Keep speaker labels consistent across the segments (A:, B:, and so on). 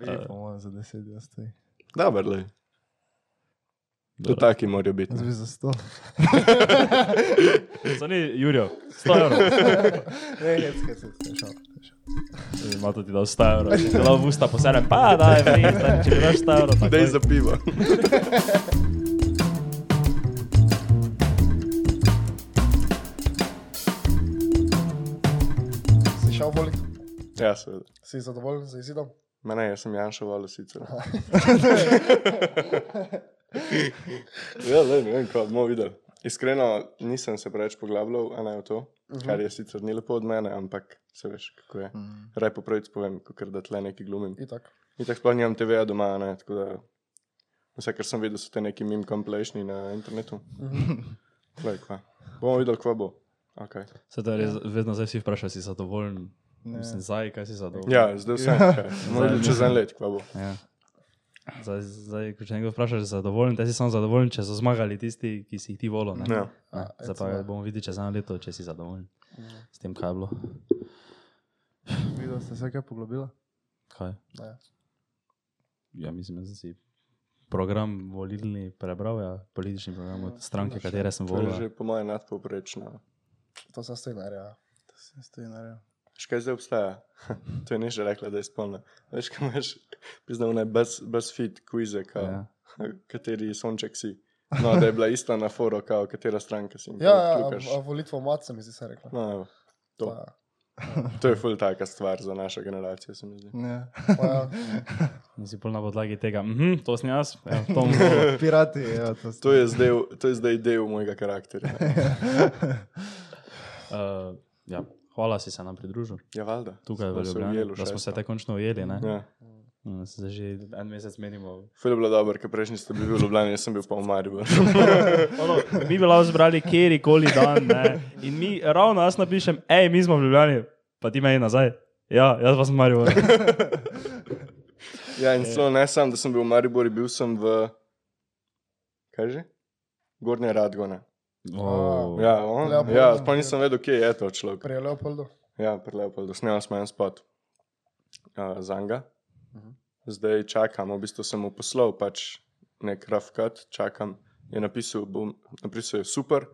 A: Vi, po mojem, za 10 jaz stoji.
B: Dobro, le. To taki morajo biti. Ne.
A: bi za 100.
C: To ni Jurijo, 100 evrov.
A: Ne, ne, šal, ne, šal.
C: Ima tudi dal 100 evrov. Dal v usta poserem, pa da je vreden, če mi daš 100 evrov.
B: Dej za pivo.
D: Si šel voliti?
B: Ja, seveda.
D: Si zadovoljen z izidom?
B: Ma ne, jaz sem Janša volil sicer. ja, le, ne vem, kaj bomo videli. Iskreno nisem se preveč poglabljal a ne v to, kar je sicer ni lepo od mene, ampak se veš, kako je. Raj po pravici povem, kot da tle neki glumim.
D: Itak.
B: In tako sploh nimam TV-ja doma, ne, tako da vse, kar sem videl, so te neki meme compilationi na internetu. Lej, kva. Bomo videli, kva bo. Okay.
C: Se je res, vedno zdaj si vprašaj, si zadovoljen. Mislim, zdaj, kaj si zadovoljen.
B: Ja, zdaj vse. Bomo videli čez en let, kva bo.
C: Ja. Zdaj, zdaj, ko če nekdo vpraša, če si zadovoljen, te si samo zadovoljen, če so zmagali tisti, ki si jih ti volil. ne?
B: Ja.
C: Ja, Zdaj pa bomo videli čez eno leto, če si zadovoljen s tem, kaj je bilo.
A: Videl ste se kaj poglobila?
C: Kaj?
D: Ne.
C: Ja, mislim, da sem si program volilni prebral, ja, politični program od stranke, katere sem
B: To je
C: volil.
B: že po mojem nadpovprečno.
D: To sem stojnar, ja.
A: To se stoji naredil.
B: Veš, kaj zdaj obstaja? to je nižje rekla, da je spolna. Veš, kaj imaš, priznam, ne, BuzzFeed kvize, kao,
C: Ja.
B: ja. kateri sonček si. No, da je bila ista na foro, kao, katera stranka si.
D: Ja, ja a, a volitvo se mi se rekla.
B: No, evo, to.
D: Pa,
B: to je ful taka stvar za našo generacijo, se mi zdi.
A: Ja.
D: ja.
C: In si pol na podlagi tega, mhm, to sem jaz, ja, to volil.
A: Pirati, ja, to.
B: To je, zdaj, to je zdaj del mojega karakterja.
C: Uh, ja, hvala si se nam pridružil.
B: Ja, valjda.
C: Tukaj v
B: Smo
C: Ljubljani,
B: ujeli v
C: da smo se te končno ujeli. Ne?
B: Ja.
C: Mm, Se že en mesec menimo.
B: Ful je bilo dobro, ker prejšnji ste bili v Ljubljani, jaz sem bil pa v Mariboru.
C: Mi bi lahko zbrali kjerkoli dan. Ne? In mi ravno jaz napišem, hej, mi smo v Ljubljani, pa ti meni nazaj. Ja, jaz pa sem Marijo.
B: ja, in celo ne sam, da sem bil v Mariboru, bil sem v. Kaj že? Gornje Radgone.
C: Oh,
B: Ja, on,
D: Leopoldu.
B: ja, pa nisem vedel, kje je to človek.
D: Pri Leopoldu.
B: Ja, pri Leopoldu, snemal smo en spot uh, za njega. Zdaj čakam, v bistvu sem mu poslal pač nek rough cut, čakam. Je napisal, bom, napisal je super,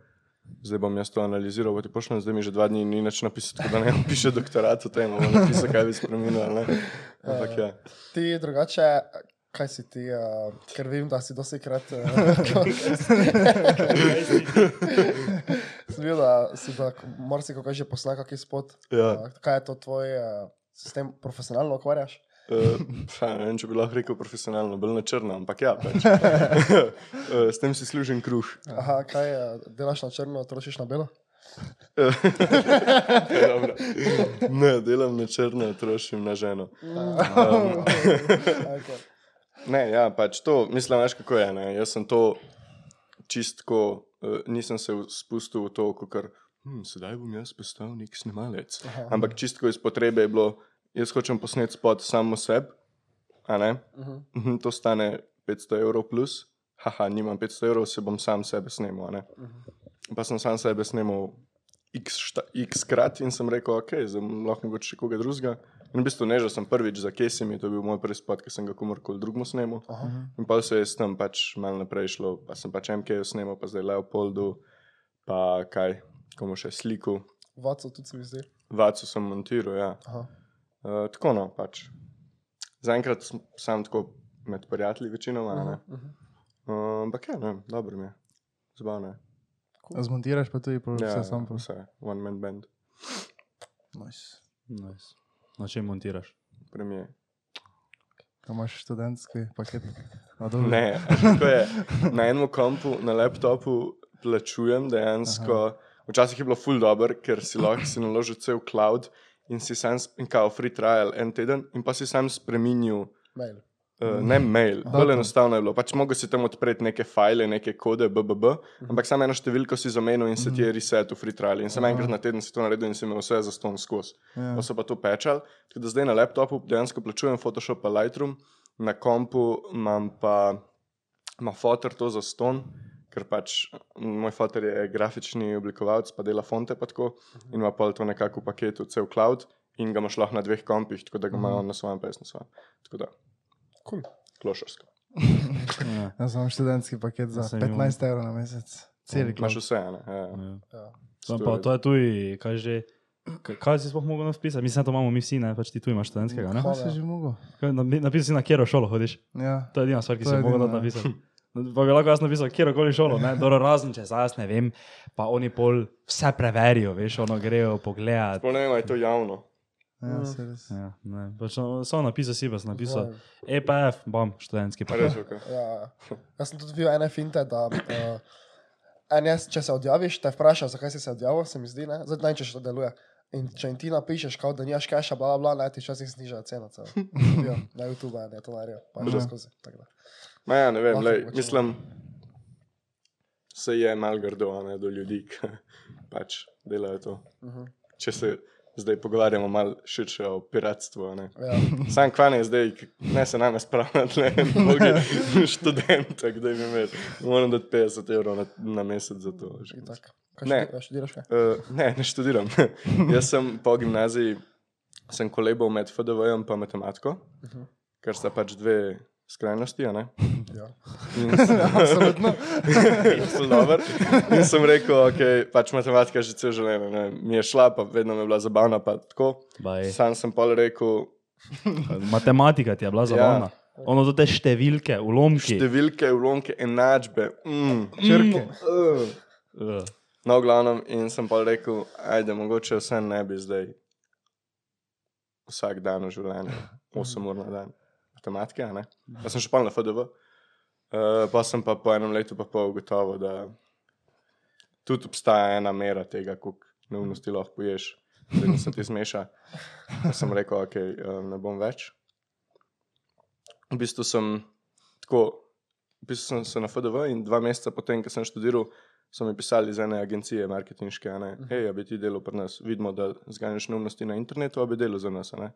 B: zdaj bom jaz to analiziral, bo ti pošljem, zdaj mi že dva dni ni nič napisal, tako da ne piše doktorat o tem, bom napisal, kaj bi spremenil. Ampak ja.
D: Ti drugače, kaj si ti, uh, ker vem, da si dosti krat. Uh, sem videl, da si da marsikaj že posnel, kak je spot.
B: Ja.
D: Uh, kaj je to tvoj uh, sistem, profesionalno ukvarjaš?
B: Uh, pa, ne vem, če bi lahko rekel profesionalno, bolj na črno, ampak ja, pač. uh, s tem si služim kruh.
D: Aha, kaj uh, delaš na črno, trošiš na belo?
B: Dobro. ne, delam na črno, trošim na ženo. Um. Ne, ja, pač to, mislim, veš kako je. Ne? Jaz sem to čistko, uh, nisem se spustil v to, kot hm, sedaj bom jaz postal nek snemalec.
D: Aha.
B: Ampak čistko iz potrebe je bilo, jaz hočem posnet spot samo sebi, a ne? Mhm, To stane 500 evrov plus, haha, nimam 500 evrov, se bom sam sebe snemal. a ne. Pa sem sam sebe snemal x, šta, x krat in sem rekel, ok, zdaj lahko mogoče še koga drugega. In v bistvu ne, že sem prvič za Kesimi, to je bil moj prvi spot, ki sem ga komorkoli drugmu snemal. In pa se je s tem pač malo naprej šlo, pa sem pač MK-ju snemal, pa zdaj Leopoldu, pa kaj, komu še sliku.
D: Vaco tudi se mi zdi.
B: Vacu sem montiral, ja.
D: Aha.
B: Uh, tako no, pač. Zaenkrat sem sam tako med prijatelji, večinoma. Uh -huh. uh, ampak ja, ne, dobro mi je, zabavno je.
A: Zmontiraš pa tudi pol
B: Ja,
A: vse sam.
B: ja, vse, one man band,
A: Nice.
C: nice. Na čem montiraš?
B: premije.
A: Ko imaš študentski paket.
B: Ne, je na enem kompu, na laptopu plačujem dejansko. Aha. Včasih je bilo full dobro, ker si lahko si naložil cel cloud in si sam, in kao free trial en teden, in pa si sam spremenil.
D: Mail.
B: Uh, ne mail, bolj enostavno je bilo. Pač mogel si tam odpreti neke file, neke kode, BBB, ampak samo eno številko si zamenil in se ti je reset v free trial. In sem enkrat na teden si to naredil in sem imel vse za ston skozi.
A: Ja.
B: Pa so pa to pečal. Tako da zdaj na laptopu dejansko plačujem Photoshop pa Lightroom, na kompu imam pa ima fotor to za ston. Ker pač moj fotor je grafični oblikovalec, pa dela fonte pa tako in ima pol to nekako v paketu, cel cloud in ga imaš lahko na dveh kompih, tako da ga ima on na svojem, pa jaz na svojem. Tako da
D: Cool.
B: klošarsko.
C: Ja.
A: Jaz imam študentski paket za
C: Sem imel.
A: 15 evrov na mesec. Celi
B: Imaš
A: klas.
B: vse, ne? Ja, ja.
C: Ja.
D: Ja.
C: Sam pa to je tuj, kaj že. Kaj, si sploh mogel napisati? Mislim, da to imamo mi vsi, ne? Pač ti tu imaš študentskega, ne?
A: Kaj si že mogel?
C: Napisal si na kjero šolo hodiš.
A: Ja.
C: To je edina stvar, ki si jo mogel
A: ja.
C: napisati. Pa bi lahko jaz napisal kjerkoli šolo, ne? Dobro, razen če zdaj jaz ne vem, pa oni pol vse preverijo, veš, ono grejo pogledat.
B: Sploh ne vem, je to javno.
A: Ja, se res.
C: Ja, ne, pač no, samo napisal si, pa sem napisal
D: Ja.
C: EPF, bom, študentski
B: A Res,
C: pa.
B: okay.
D: Ja, jaz sem tudi videl ene finte, da uh, en jaz, če se odjaviš, te vpraša, zakaj si se odjavil, se mi zdi, ne, zdaj ne če še to deluje. In če jim ti napišeš, kao, da nimaš cache, bla, bla, bla, ne, ti včasih znižajo ceno. Ja, na YouTube ne, to narijo, pa že skozi. tako da.
B: Ma ja, ne vem,
D: Lahko
B: lej, mislim, se je mal grdo ne, do ljudi, ki pač delajo to.
D: Mhm.
B: Če se zdaj pogovarjamo malo širše o piratstvu. Ne.
D: Ja,
B: Sam kvan je zdaj, ne se name spravljati, ne, mnogi študente, kdaj bi imel, moram dati 50 evrov na, na mesec za to. Ne.
D: študi- študiraš kaj?
B: Uh, ne, ne študiram. Jaz sem po gimnaziji, sem kolebal med FDV-jem in matematiko, uh -huh. ker sta pač dve skrajnosti. a ne.
D: Ja.
B: Sem-
A: Absolutno.
B: Zelo dober. In sem rekel, okay, pač matematika že cel življenje ne, mi je šla, pa vedno mi je bila zabavna. pa. Sam sem pol rekel,
C: Matematika ti je bila zabavna. Ja. Ono do te številke, ulomki.
B: številke, ulomke, enačbe. Mm.
A: Črke.
C: Uh,
B: No, v glavnem, in sem pa rekel, ajde, mogoče vse ne bi zdaj vsak dan v življenju, 8 ur na dan, matematike, ne. Pa sem še pa na FDV. Uh, pa sem pa po enem letu pa pol ugotovil, da tudi obstaja ena mera tega, koliko neumnosti lahko poješ, da se ti zmeša. Pa sem rekel, ok, uh, ne bom več. V bistvu sem tako, v bistvu sem se na FDV in dva meseca potem, ko sem študiral, so mi pisali iz ene agencije marketinške, ne, hej, a bi ti delal pri nas, vidimo, da zganjaš neumnosti na internetu, a bi delal za nas, ne.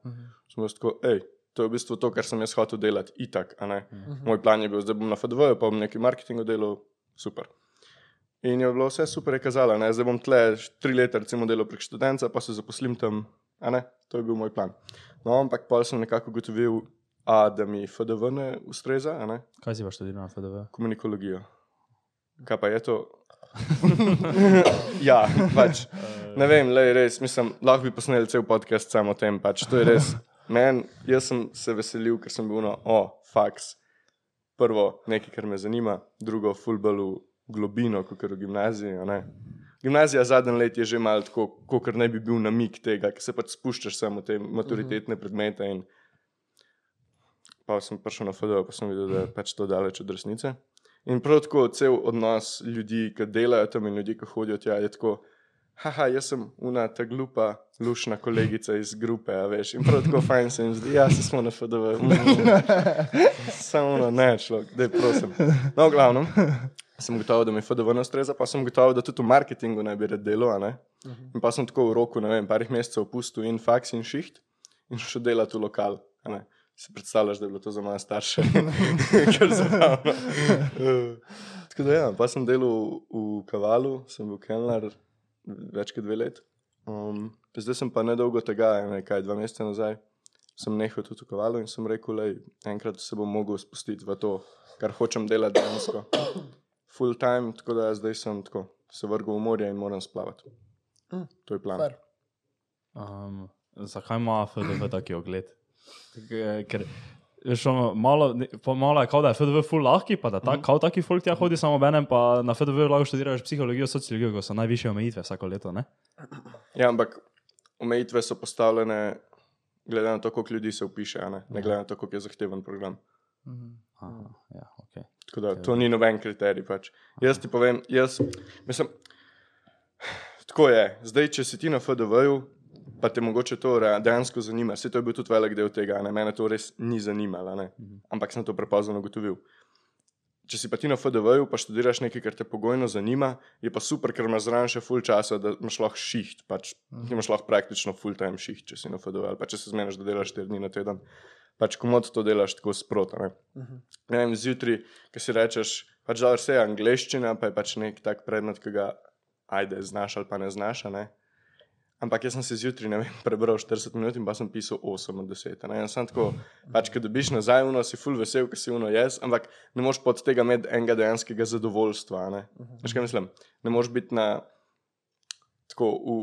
B: Smo jaz tako, hej, to je v bistvu to, kar sem jaz hotel delati, itak, a ne. Moj plan je bil, zdaj bom na FDV, pa bom nekaj marketinga delal, super. In je bilo vse super, je kazalo, ne, zdaj bom tle tri leta recimo delal prek študenta, pa se zaposlim tam, a ne, to je bil moj plan. No, ampak pa sem nekako ugotovil, a da mi FDV ne ustreza, a ne,
C: kaj si pa študiral na FDV?
B: komunikologijo. Kaj pa je to? ja, pač. Ne vem, le res, mislim, lahko bi posneli cel podcast samo o tem. Pač. To je res. Men, jaz sem se veselil, ker sem bil na O, faks. Prvo, nekaj, kar me zanima, drugo, fulbal v globino, kot v gimnaziji. Gimnazija zadnji let je že malo tako, kot ne bi bil namik tega, ker se pač spuščaš samo v te maturitetne predmete. In pa sem prišel na FDO, pa sem videl, da je pač to daleč od resnice. In prav tako cel odnos ljudi, ki delajo tam in ljudi, ki hodijo tja, je tako. Haha, jaz sem una ta glupa, lušna kolegica iz grupe, a veš. In prav tako fajn se jim zdi, ja, se smo na FDV. Samo ne, človek, da je prosim. No, v glavnem, sem gotovo, da mi FDV ne ustreza, pa sem gotovo, da tudi v marketingu ne bi rad delal, a ne. In pa sem tako v roku, ne vem, parih mesecev opustil in faks in šiht in šel delati v lokal. a ne. Si predstavljaš, da je bilo to za moje starše, kar zabavno. Eh, Tako da ja, pa sem delal v Kavalu, sem bil kelner več kot dve let. Um, zdaj sem pa nedolgo tega, nekaj dva meseca nazaj, sem nehal tudi v Kavalu in sem rekel, da enkrat se bom mogel spustiti v to, kar hočem delati dejansko. Full time, tako da zdaj sem tako, se vrgel v morje in moram splavati.
D: Mm.
B: To je plan.
D: Fair.
C: Um, zakaj ima FDV taki ogled? Ker veš, ono, malo, pa malo je kao, da je FDV full lahki, pa da ta, kao taki folk tja hodi, samo benem pa na FDV lahko študiraš psihologijo, sociologijo, ko so najvišje omejitve vsako leto. Ne?
B: Ja, ampak omejitve so postavljene glede na to, koliko ljudi se upiše, a ne, ne glede na to, koliko je zahteven program.
C: Aha, ja, okay.
B: Tako da to ni noben kriterij. Pač. Jaz ti povem, jaz, mislim, tako je. Zdaj, če si ti na FDV-ju, pa te mogoče to dejansko zanima, se to je bil tudi velik del tega, ne mene to res ni zanimalo, ne. ampak sem to prepozno ugotovil. Če si pa ti na FDV-ju, pa študiraš nekaj, kar te pogojno zanima, je pa super, ker imaš zraven še full časa, da imaš lahko šiht, pač ti imaš lahko praktično full time šiht, če si na FDV, ali pa če se zmeniš, da delaš 4 dni na teden. Pač komod to delaš tako sprota. Ne? ne vem, zjutraj, ki si rečeš, pač da vse je angliščina, pa je pač nek tak predmet, ki ga ajde znaš ali pa ne znaš. Ne? Ampak jaz sem si zjutraj, ne vem, prebral 40 minut in pa sem pisal 8 od 10. Ne? In sem tako, pač, ko dobiš nazaj uno, si full vesel, ker si uno jaz, ampak ne moreš pod tega imeti enega dejanskega zadovoljstva. Ne? Veš kaj mislim? Ne moreš biti na, tako, v,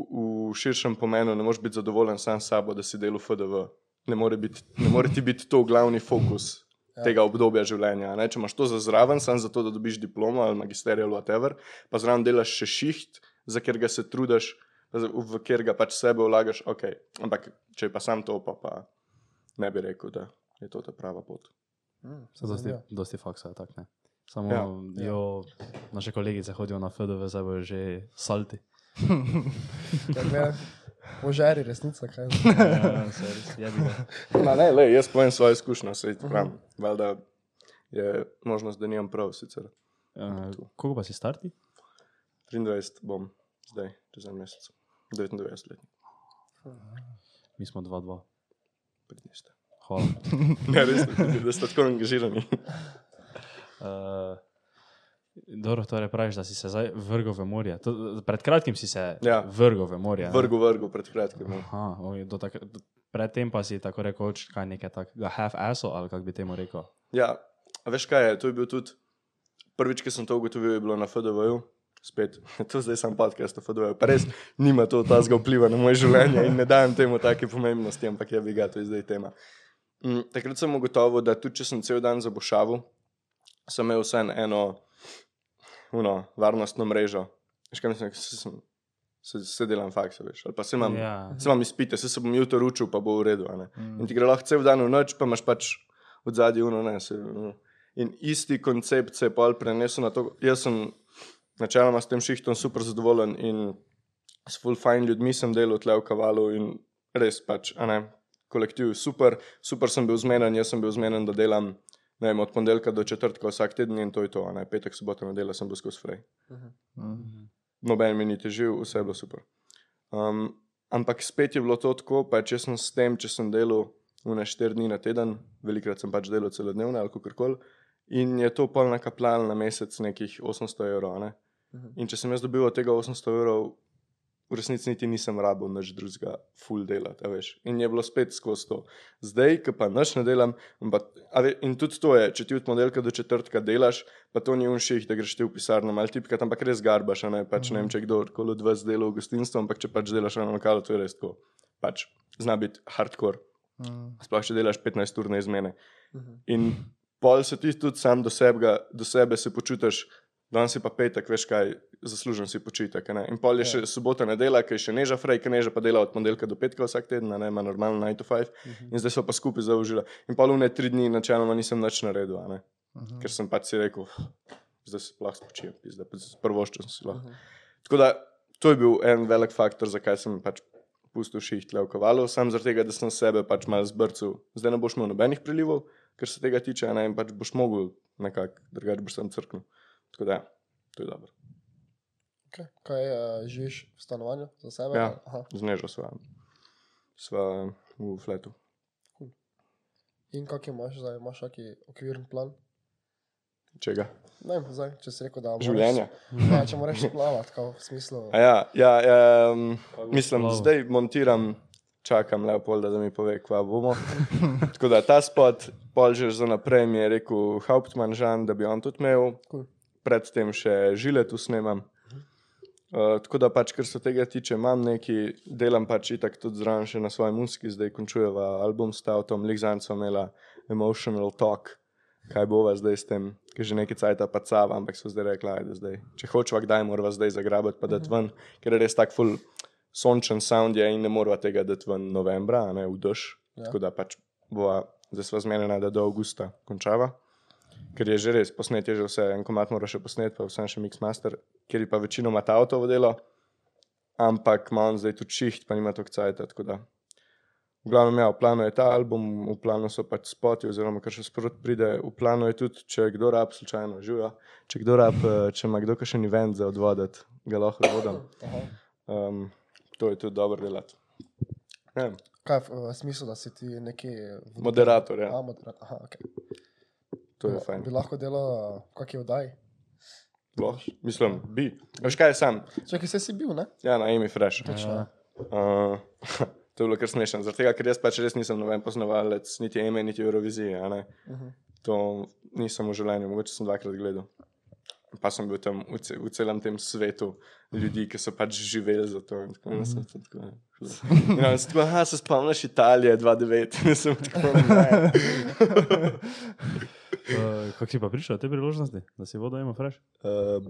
B: v širšem pomenu, ne moreš biti zadovoljen sam s sabo, da si del v FDV. Ne more, biti, ne more ti biti to glavni fokus ja. tega obdobja življenja. Ne? Če imaš to za zraven, samo zato, da dobiš diplomo ali magisterij ali whatever, pa zraven delaš še šiht, za katerega se trudiš, v katerega pač sebe vlagaš, ok. Ampak če je pa sam to, pa, pa ne bi rekel, da je to ta prava pot.
D: Mm,
C: dosti, dosti faksa, tak ne. Samo
B: Ja.
C: ja, jo, naše kolegice hodijo na FDV, zdaj bojo že salti.
D: Ja, gleda, Požari, resnica, kaj je.
C: Ja, ga.
B: Ma ne, le, jaz povem svojo izkušnjo, se pravim. Valjda je možnost, da nimam prav, sicer
C: Uh, koliko pa si starti?
B: 23 bom zdaj, čez en mesec. 99 let,
C: Mi smo 2-2.
B: pridniste.
C: Hvala.
B: Ne, res, da- ste tako angažirani.
C: Uh, dobro, torej praviš, da si se zdaj vrgel v morje. To, pred kratkim si se
B: Ja.
C: vrgel v morje.
B: Vrgu, vrgu, pred kratkim. no.
C: Aha, oj, do tak, do, predtem pa si tako rekoč, kaj nekaj takega half-asso, ali kako bi temu rekel.
B: Ja, veš kaj je, to je bil tudi prvič, ki sem to ugotovil, je bilo na FDV-ju. Spet, to zdaj sem podcast o FDV-ju, pa res nima to tazga vpliva na moje življenje in ne dajem temu take pomembnosti, ampak je bi ga, to je zdaj tema. Mm, takrat sem ugotovil, da tudi če sem cel dan zabušaval, sem imel vse eno uno, varnostno mrežo. Veš kaj mislim, se, sem, se, se delam faksa, veš, ali pa se imam,
C: Ja.
B: se imam izpite, se, se bom jutro učil, pa bo v redu. ne. In ti gre lahko cel dan v noč, pa imaš pač od zadnji uno, ne. Se, no. In isti koncept se je pol prenesel na to. Jaz sem načeloma s tem šihtom super zadovoljen in s full fine ljudmi sem delal tle v kavalu in res pač, a ne, kolektiv super, super sem bil zmeden, jaz sem bil zmeden, da delam. Ne vem, od ponedeljka do četrtka vsak teden in to je to. a Ne? Petek, sobota, nedelja sem bil skozi frej. Noben mi ni težil, vse je bilo super. Um, ampak spet je bilo to tako, pa če sem s tem, če sem delal vne štiri dni na teden, velikrat sem pač delal celodnevne ali kako koli, in je to pol nakapljalo na mesec nekih 800 evrov. a Ne? In če sem jaz dobil od tega 800 evrov, v resnici niti nisem rabil nič drugega, full delati, veš. In je bilo spet skozi to. Zdaj, ki pa nič ne delam, pa, a ve, in tudi to je, če ti od ponedeljka do četrtka delaš, pa to ni unših, da greš ti v pisarno malo tipkat, ampak res garbaš, ne, pač ne vem, če kdo koli od vas dela v gostinstvu, ampak če pač delaš na lokalu, to je res tako. Pač zna biti hardcore. Sploh če delaš 15 ur na izmene. In pol se ti tudi sam do sebe, do sebe se počutiš, danes je pa petek, veš kaj, zaslužen si počitek. ne. In pol je še sobota, nedela, ki je še neža frej, ki neža pa dela od ponedeljka do petka vsak teden, a ne ima normalno 9 to 5. In zdaj so pa skupaj zaužila. In pol une tri dni načeloma nisem nič naredil, a ne. ker sem pač si rekel, zdaj se lahko spočijem, zdaj pa prvoščen si lahko. Tako da to je bil en velik faktor, zakaj sem pač pustil šiht le v kavalu, sam zaradi tega, da sem sebe pač malo zbrcal. Zdaj ne boš imel nobenih prilivov, kar se tega tiče, a ne, in pač boš mogel nekako, drugače boš sam crknil. Tako da, to je dobro.
D: Okay. Kaj uh, živiš v stanovanju za sebe?
B: Ja. Znežo sva, sva v fletu.
D: In kak imaš zdaj, imaš neki okvirni plan?
B: Čega?
D: Ne vem, zdaj, če si rekel, da moraš-
B: Življenja.
D: Ja, če moraš splavati, kao, v smislu.
B: A ja, ja, ja um, mislim,
C: splaval?
B: zdaj montiram, čakam Leopolda, da mi pove, kva bomo. Tako da ta spot, pol že za naprej mi je rekel Hauptmann Žan, da bi on tudi imel,
D: Cool.
B: Predtem še žile tu snemam. Uh, tako da pač, kar se tega tiče, imam neki, delam pač itak tudi zraven še na svoji muziki, zdaj končujeva album s Tautom, Ligzanco imela Emotional Talk, kaj bova zdaj s tem, ki že nekaj cajta pa cava, ampak so zdaj rekla, da zdaj, če hočeva kdaj, morava zdaj zagrabiti pa dati ven, ker je res tak full sončen sound je in ne morava tega dati ven novembra, a ne v dež.
D: Ja.
B: Tako da pač bova, zdaj sva zmenjena, da do avgusta končava. Ker je že res, posnet je že vse, en komat mora še posnet, pa vsem še mixmaster, ker je pa večinoma ta avtovo delo, ampak ima on zdaj tudi šiht, pa nima toliko cajta, tako da. V glavnem, ja, v planu je ta album, v planu so pač spoti, oziroma kar še sprot pride. V planu je tudi, če kdo rab, slučajno živijo, če kdo rab, eh, če ima kdo kakšen event za odvoditi, ga lahko vodam. Um, to je tudi dobro delati. Vem,
D: Kaj v, v smislu, da si ti neki.
B: Moderator, ja.
D: A, moderator. Aha, okay.
B: To je
D: Bi-
B: fajn.
D: Bi lahko delal, kak je vdaj.
B: Loh, mislim, bi. Veš kaj je sam?
D: Čakaj, se si bil, ne?
B: Ja, na Amy Fresh.
D: Točno.
B: Uh, to je bilo kar smešno, zaradi tega, ker jaz pač res nisem noben poznavalec, niti eme, niti Eurovizije. a ne. To nisem v življenju, mogoče sem dvakrat gledal. Pa sem bil tam v, ce, v celem tem svetu ljudi, ki so pač živeli za to. in Tako, in sem tam tako, in on sem tako, aha, se spomniš Italije 2-9. In sem tako.
C: Uh, kako si pa prišel do te priložnosti, da si vodo ima fresh?
B: Uh,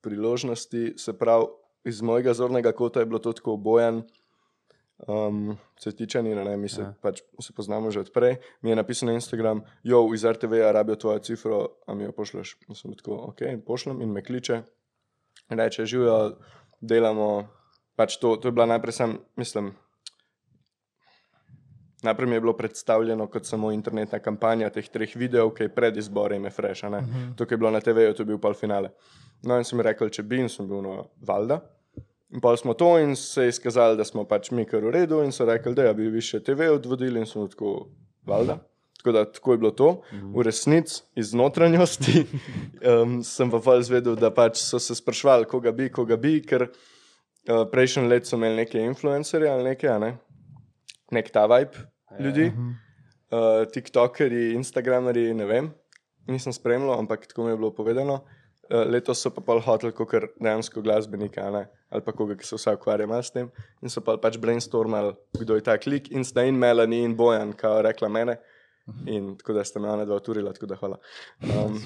B: priložnosti, se pravi, iz mojega zornega kota je bilo to tako obojen. Um, Cvetičani, ne, ne, mi se,
C: Ja.
B: pač, se poznamo že odprej. Mi je napisal na Instagram, jo, iz RTV-ja rabijo tvojo cifro, a mi jo pošleš. In sem tako, ok, pošljem in me kliče. Reče, živijo, delamo. Pač to, to je bila najprej sem, mislim. Najprej mi je bilo predstavljeno kot samo internetna kampanja teh treh videov, ki je pred izborem, je fresh. Uh -huh. To, ki je bilo na TV-ju, to je bil pol finale. No, in sem rekel, če bi, in sem bil na Valda. In pa smo to, in se je izkazalo, da smo pač mi kar v redu, in so rekli, da ja, bi više TV odvodili, in smo tako Valda. Tako da tako je bilo to. V resnici, iz notranjosti, um, sem pa pol izvedel, da pač so se sprašvali, koga bi, koga bi, ker uh, prejšnji let so imeli neke influencerje ali nekaj, ne? nek ta vibe ljudi, uh, TikTokerji, Instagramerji, ne vem, nisem spremljal, ampak tako mi je bilo povedano. Uh, letos so pa pol hotel, kot dejansko glasbenika, a ne? ali pa koga, ki se vse ukvarja s tem. In so pa pač brainstormali, kdo je ta klik, in sta in Melanie in Bojan, kao rekla mene. In tako da ste me ona dva turila, tako da hvala. Um,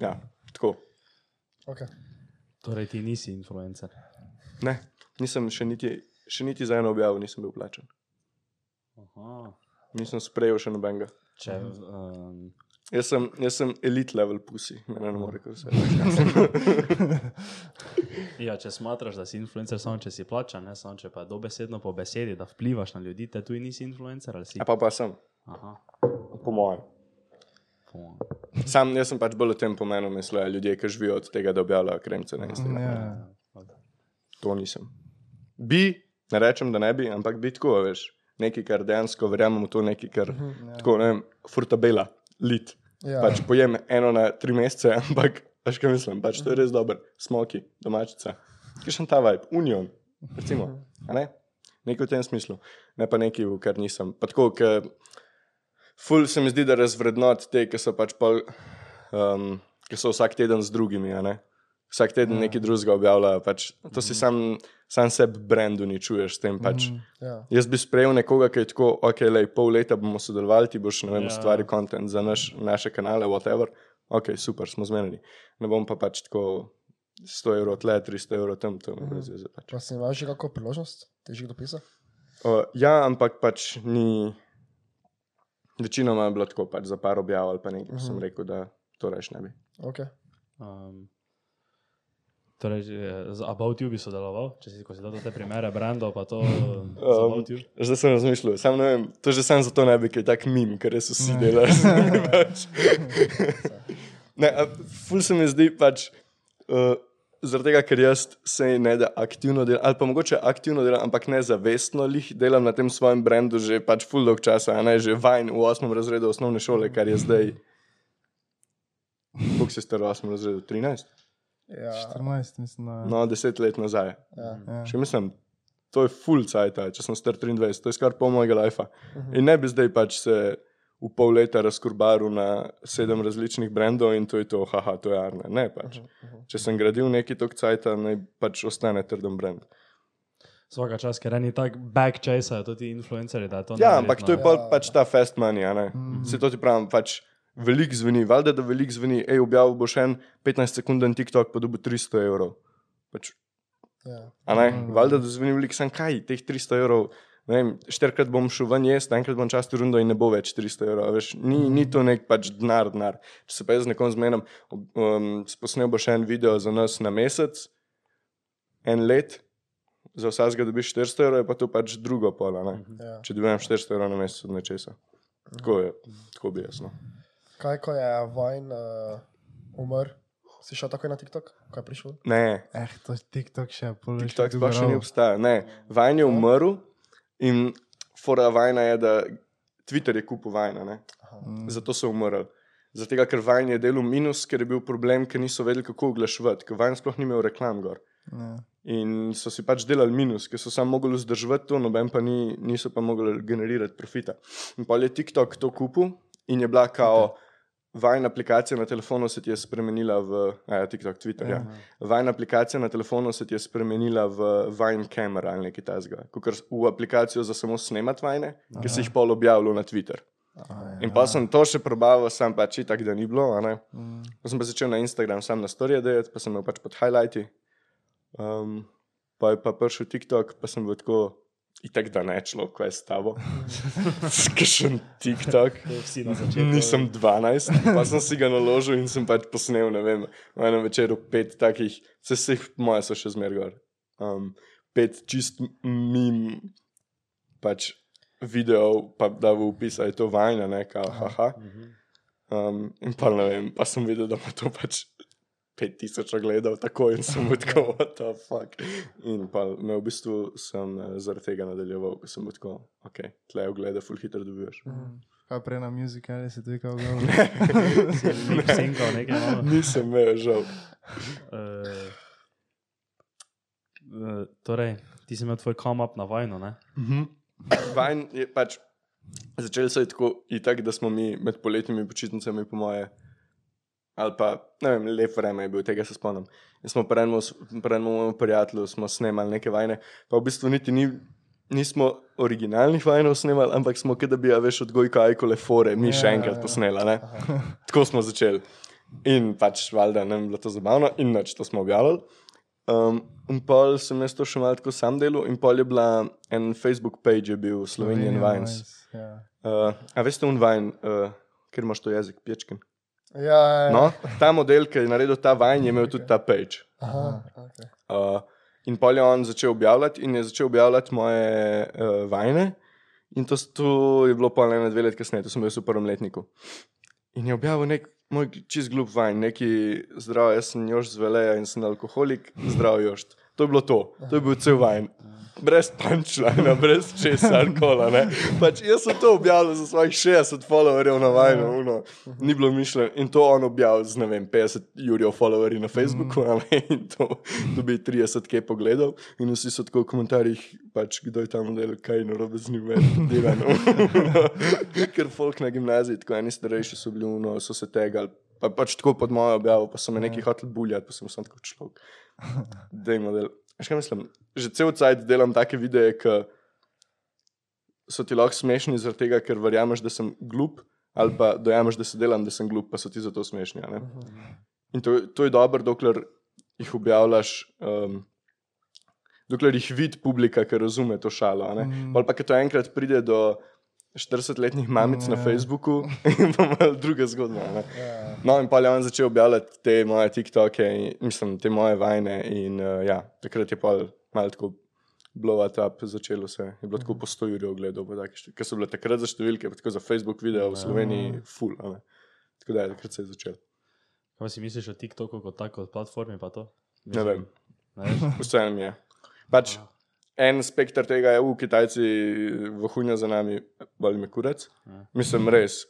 B: ja, tako.
D: Okay.
C: Torej ti nisi influencer.
B: Ne, nisem še niti, še niti za eno objavo nisem bil plačen.
C: Aha.
B: Nisem sprejel še nobenega.
C: Če, um,
B: Jaz sem, jaz sem elite level pusi, mene ne more kar vse.
C: ja, če smatraš, da si influencer samo če si plačan, ne samo če pa dobesedno po besedi, da vplivaš na ljudi, te tudi nisi influencer ali si.
B: A pa pa sem,
C: Aha.
B: po mojem. Sam jaz sem pač bolj v tem pomenu mislil, ljudje, ki živijo od tega, da objavljajo kremce na Instagramu.
A: Ja.
B: To nisem. Bi, ne rečem, da ne bi, ampak bi tako, veš. Nekaj, kar dejansko verjamem v to, nekaj, kar
A: Ja.
B: tako, ne vem, furtabela, lit.
D: Ja.
B: Pač pojem eno na tri mesece, ampak veš, kaj mislim, pač to je res dober, smoki, domačica. Kaj še ta vibe, union, recimo, a ne? Nekaj v tem smislu, ne pa nekaj, v kar nisem. Pa tako, ker ful se mi zdi, da razvrednot te, ki so pač pol, um, ki so vsak teden z drugimi, a ne? Vsak teden nekaj drugega objavljajo, pač to si sam, sam sebi brendu uničuješ s tem pač.
D: Ja.
B: Jaz bi sprejel nekoga, ki je tako, ok, lej, pol leta bomo sodelovali, ti boš ne vem,
C: Ja.
B: ustvaril kontent za naš, naše kanale, whatever. Ok, super, smo zmenjeni. Ne bom pa pač tako 100 evrov tle, 300 evrov tam, to mi brez veze. Pač.
D: Pa si imaš že kako priložnost, ti že kdo pisa?
B: Uh, ja, ampak pač ni. Večinoma je bilo tako, pač za par objav ali pa nekaj, uh -huh. sem rekel, da to reš ne bi.
D: Okay.
C: Um, torej, že z About You bi sodeloval, če si, si dal te primere, brandov, pa to um, z
B: Um, zdaj sem razmišljal, sam ne vem, to že sam zato ne bi, ker je tak mim, ker res vsi delajo. pač. ne, a, ful se mi zdi pač. Uh, Zaradi tega, ker jaz se ne da aktivno delam, ali pa mogoče aktivno delam, ampak ne zavestno lih delam na tem svojem brendu že pač full dolg časa, a ne že vajn v osmem razredu osnovne šole, kar je zdaj. Koliko si star v osmem razredu? 13?
D: Ja.
A: 14, mislim, da.
B: No, 10 let nazaj.
D: Ja.
A: Ja.
B: Še mislim, to je full cajt, če sem star 23, to je skoraj pol mojega lajfa. In ne bi zdaj pač se v pol leta razkurbaril na sedem različnih brendov in to je to, haha, to je arne. Ne pač. Če sem gradil neki tok cajta, naj pač ostane trden brend.
C: Svaka čas, ker eni tak back chasejo, tudi influencerji, da to
B: Ja, ampak to je
C: neverjetno.
B: pol pač ta fast money, a ne. Se to ti pravim, pač veliko zveni, valjda, da veliko zveni, hej, objavil boš en 15 sekunden TikTok, pa dobi 300 evrov. Pač
D: Ja.
B: Ne, valjda, da zveni veliko, sem kaj, teh 300 evrov. Vem, štirikrat bom šel ven jesti, enkrat bom častil rundo in ne bo več 300 evrov. Veš, ni, ni to nek pač denar, denar. Če se pa jaz z nekom zmenim, um, posnel boš en video za nas na mesec, en let, za vsakega dobiš 400 evrov, pa to pač drugo pola. Ne?
D: Ja.
B: Če dobivam 400 evrov na mesec od nečesa. Tako je, tako bi jaz. No.
D: Kaj, ko je Vajn uh, umrl, si šel takoj na TikTok, ko je prišel?
B: Ne,
A: Eh, to je TikTok še pol.
B: TikTok sploh še ni obstajal. Ne, Vajn je umrl in fora Vajna je, da Twitter je kupil Vajna, ne? zato so umrli. Zato, ker Vajn je delal minus, ker je bil problem, ker niso vedeli, kako oglaševati, ker Vajn sploh ni imel reklam gor.
A: Ja.
B: In so si pač delali minus, ker so samo mogli vzdrževati to, noben pa ni, niso pa mogli generirati profita. In pa je TikTok to kupil in je bila kao. Vajna aplikacija na telefonu se ti je spremenila v a ja, TikTok, Twitter. Ja. Vajna aplikacija na telefonu se ti je spremenila v Vine Camera ali nekaj tasga. Kot v aplikacijo za samo snemat vajne, ki si jih pol objavljal na Twitter.
A: A,
B: In pa sem to še probaval, sam pač tako, da ni bilo. ne. Pa sem pa začel na Instagram sam na storije delati, pa sem imel pač pod highlighti. Um, pa je pa prišel TikTok, pa sem bil tako, itek da ne človek, kaj je s tabo. Skršen TikTok. Nisem 12, pa sem si ga naložil in sem pač posnel, ne vem, v enem večeru pet takih, vse se jih, moje so še zmeraj gor. Um, pet čist mim, pač videov, pa da v opis, a je to vajna, ne, kao, haha. Um, in pa ne vem, pa sem videl, da ima to pač 5000 ogledov, tako in sem tako, what the fuck. In pa me v bistvu sem eh, zaradi tega nadaljeval, ker sem tako, ok, tle oglede, full hitro dobivaš.
A: Kaj prej na muzikali si ti kao glavno?
C: Lipsinkal nekaj malo.
B: Nisem imel žal.
C: Eh, eh, Torej, ti si imel tvoj come-up na vajno, ne?
B: Vajn je pač, začeli so je tako, itak, da smo mi med poletnimi počitnicami, po moje, ali pa, ne vem, lep vreme je bil, tega se spomnim. In smo mojemu prijatelju smo snemali neke vajne, pa v bistvu niti ni. Nismo originalnih vajnov snemali, ampak smo, da bi, a veš, od Gojka Ajkole Fore, mi še
A: Ja,
B: enkrat
A: ja.
B: posnela. ne. Tako smo začeli. In pač, valjda, ne vem, bilo to zabavno, in noč to smo objavili. Um, in pol sem jaz to še malo tako sam delal, in pol je bila en Facebook page, je bil Slovenian Vines.
A: Ja.
B: Uh, a veste, un Vine, uh, ker imaš to jezik, pečken.
D: Ja, ja.
B: No, ta model, ki je naredil ta Vine, je imel tudi ta page.
D: Aha, okay.
B: Uh, in pol je on začel objavljati, in je začel objavljati moje uh, vajne. In to, to je bilo pol ene, dve let kasneje, to sem bil v prvem letniku. In je objavil nek moj čist glup vajn, neki zdrav, jaz sem još zveleja in sem alkoholik, zdrav još. To je bilo to, to je bil cel vajn. Brez punčlina, brez česar kola. ne. Pač jaz sem to objavil za svojih 60 followerjev na vajnu, uno. ni bilo mišljeno. In to on objavil z vem, 50 jurjev followerji na Facebooku, ne, in to dobi 30 k pogledov. In vsi so tako v komentarjih, pač kdo je ta model, kaj je narobe z njim, delano. Ker folk na gimnaziji, tako eni starejši so bili, uno, so se tegali. Pa pač tako pod mojo objavo, pa so me neki hoteli buljati, pa sem samo tako človek. Dej model. Veš kaj mislim? Že cel cajt delam take videe, ki so ti lahko smešni, zaradi tega, ker verjameš, da sem glup, ali pa dojameš, da se delam, da sem glup, pa so ti zato smešni. ne. In to, to je dobro, dokler jih objavljaš, um, dokler jih vidi publika, ki razume to šalo. a ne.
A: Mhm.
B: Ali pa, ki to enkrat pride do 40-letnih mamic na
A: Ja.
B: Facebooku in pa malo druga zgodba. ne.
D: Ja.
B: No, in pa je on začel objavljati te moje TikToke, in, mislim, te moje vajne. In uh, ja, takrat je pa malo tako blow up, začelo se. Je bilo tako po 100 uri ogledov, ker so bile takrat za številke, pa tako za Facebook video v Sloveniji, full. ne. Tako da je takrat se je začel.
C: Kaj si misliš o TikToku kot tako, kot platformi pa to?
B: Ne vem,
C: Ne veš?
B: vseeno mi je. Pač, en spektr tega je, v Kitajci, vohunja za nami, boli me kurec.
C: Ja.
B: Mislim, res,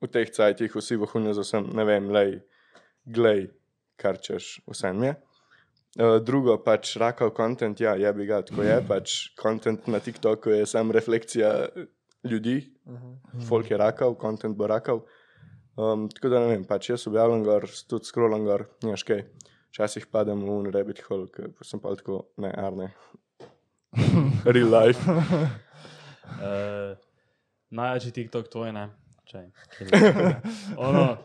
B: v teh cajtih vsi vohunja za vsem, ne vem, lej, glej, kar češ, vse mi je. Uh, drugo, pač rakav kontent, ja, je bi ga, tako je. Pač kontent na TikToku je samo refleksija ljudi, folk je rakav, kontent bo rakav. Um, tako da ne vem, pač jaz objavljam gor, tudi scrollam gor, nimaš kaj. Včasih padem v un rabbit hole, ker sem pa tako, ne, arne. Real life.
C: Uh, najjači TikTok tvoj, ne? Čaj, je? ono,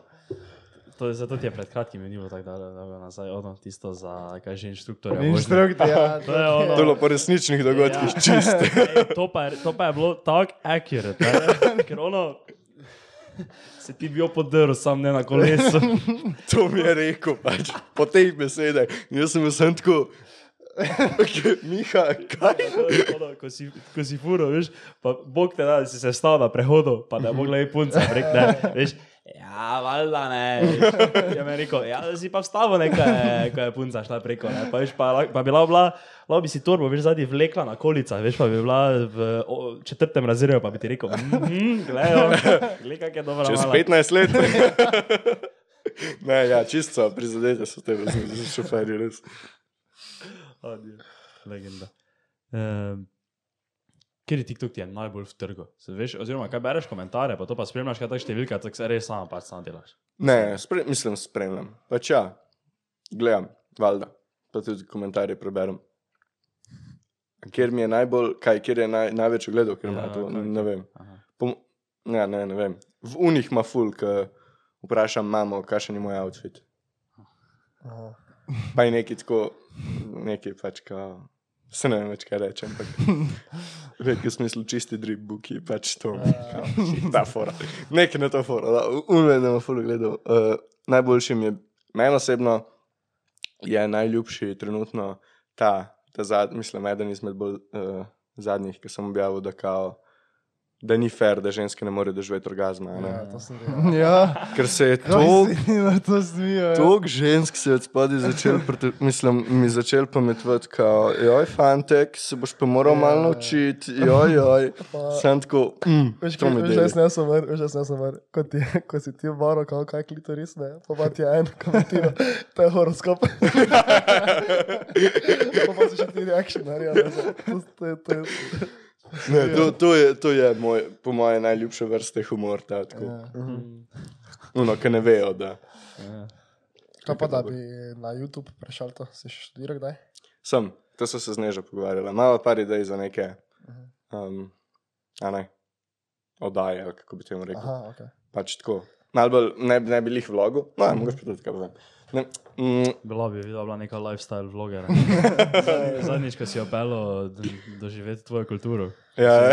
C: to, je- zato ti je pred kratkim minilo tako da- dolgo nazaj, ono, tisto za, kaj že, inštruktorja.
A: Inštruktor, ja.
C: To je ono.
B: To je bilo po resničnih dogodkih, ja. čist.
C: Ej, to, pa je, to pa je bilo tako accurate, ne? ker ono, se ti bil podrl, sam ne na kolesu.
B: To mi je rekel, pač, po teh besedah. Jaz sem sem tako, Miha, kaj?
C: Ono, ko, si, ko si furo, veš, pa Bog te da, da si se stal na prehodu, pa da je mogla i punca, rek, ne, veš, ja, valjda ne. Je mi rekel, ja, da si pa vstavo nekaj, ko je punca šla preko, ne, pa veš, pa, pa bila bila, lahko bi si torbo, veš, zadnji vlekla na kolicah, veš, pa bi bila v o, četrtem razredu, pa bi ti rekel, mhm, gledaj, gledaj, kak je dobra
B: Čez
C: mala.
B: 15 let. ne, ja, čisto prizadete so te različne šoferje,
C: Legenda. Uh, Kjer je TikTok ti je najbolj v trgu? Se Veš, oziroma, kaj bereš komentarje, pa to pa spremljaš, kaj ta številka, tako se res sama pač sam delaš.
B: Ne, spre, mislim, spremljam. Pač ja, gledam, valjda, pa tudi komentarje preberem. Ker mi je najbolj, kaj, kjer je naj, največ ogledov, ker ima
C: Ja,
B: to,
C: kaj,
B: ne vem.
C: Aha.
B: Po, ja, ne, ne vem. V unih ima ful, ki vprašam mamo, kakšen je moj outfit.
D: Aha.
B: Pa je neki tako, neki pač kao. Se ne vem več, kaj rečem. V nekem smislu čisti drip buki, pač to. Da, fora. Nekaj na to fora, da, ima ful gledal. Uh, najboljši mi je, meni osebno je najljubši trenutno ta, ta zad, mislim, eden izmed bolj uh, zadnjih, ki sem objavil, da kao, da ni fair, da ženske ne morejo doživeti orgazma. a Ne?
D: Ja, to sem videl.
A: Ja,
B: Ker se je
A: to
B: to
A: to ja.
B: Žensk se je od spodaj začel, mislim, mi začel pametovati, kao, joj, fantek, se boš pa moral malo naučiti, joj, joj. Sem tako, mm,
D: Veš,
B: to mi dela.
D: jaz ne sem ver, jaz ne sem ver, ko, ti, ko si ti varo, kao, kaj klitoris, ne, pa pa ti je en komentiral, to je horoskop. pa pa si še ti reaction, ne, to, to, je- to, je-
B: Ne, to, to, je, to je moj, po moje najljubše vrste humor. Ta.
A: Ja.
B: Uno, ki ne vejo, da.
C: Ja.
D: Kaj pa da bi na YouTube prešal to, si še študiral kdaj?
B: Sem, to so se z nežo pogovarjali. Malo par idej za neke, um, a ne, oddaje, kako bi temu rekel.
D: Aha, ok.
B: Pač tako. Malo bolj ne, ne bi jih vlogo, no, mm. mogoče pa tudi kaj povem. Ne, mm,
C: Bila bi bila neka lifestyle vlogera. Zadnjič, ko si opelo doživeti tvojo kulturo.
B: ja,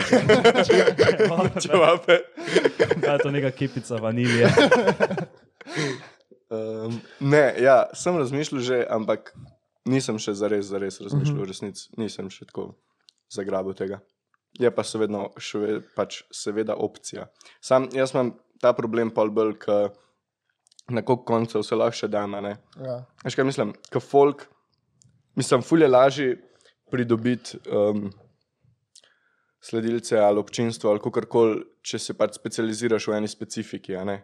B: čevape.
C: Kaj je to neka kipica vanilije?
B: Um, ne, ja, sem razmišljal že, ampak nisem še zares, zares razmišljal, v resnici nisem še tako zagrabil tega. Je pa seveda, še, ve- pač seveda opcija. Sam jaz imam ta problem pol bolj, ker na koliko koncev se lahko še. Ne?
D: Ja,
B: Veš kaj mislim, ker folk, mislim, fulje lažje pridobiti um, sledilce ali občinstvo ali kakorkoli, če se pač specializiraš v eni specifiki. ne.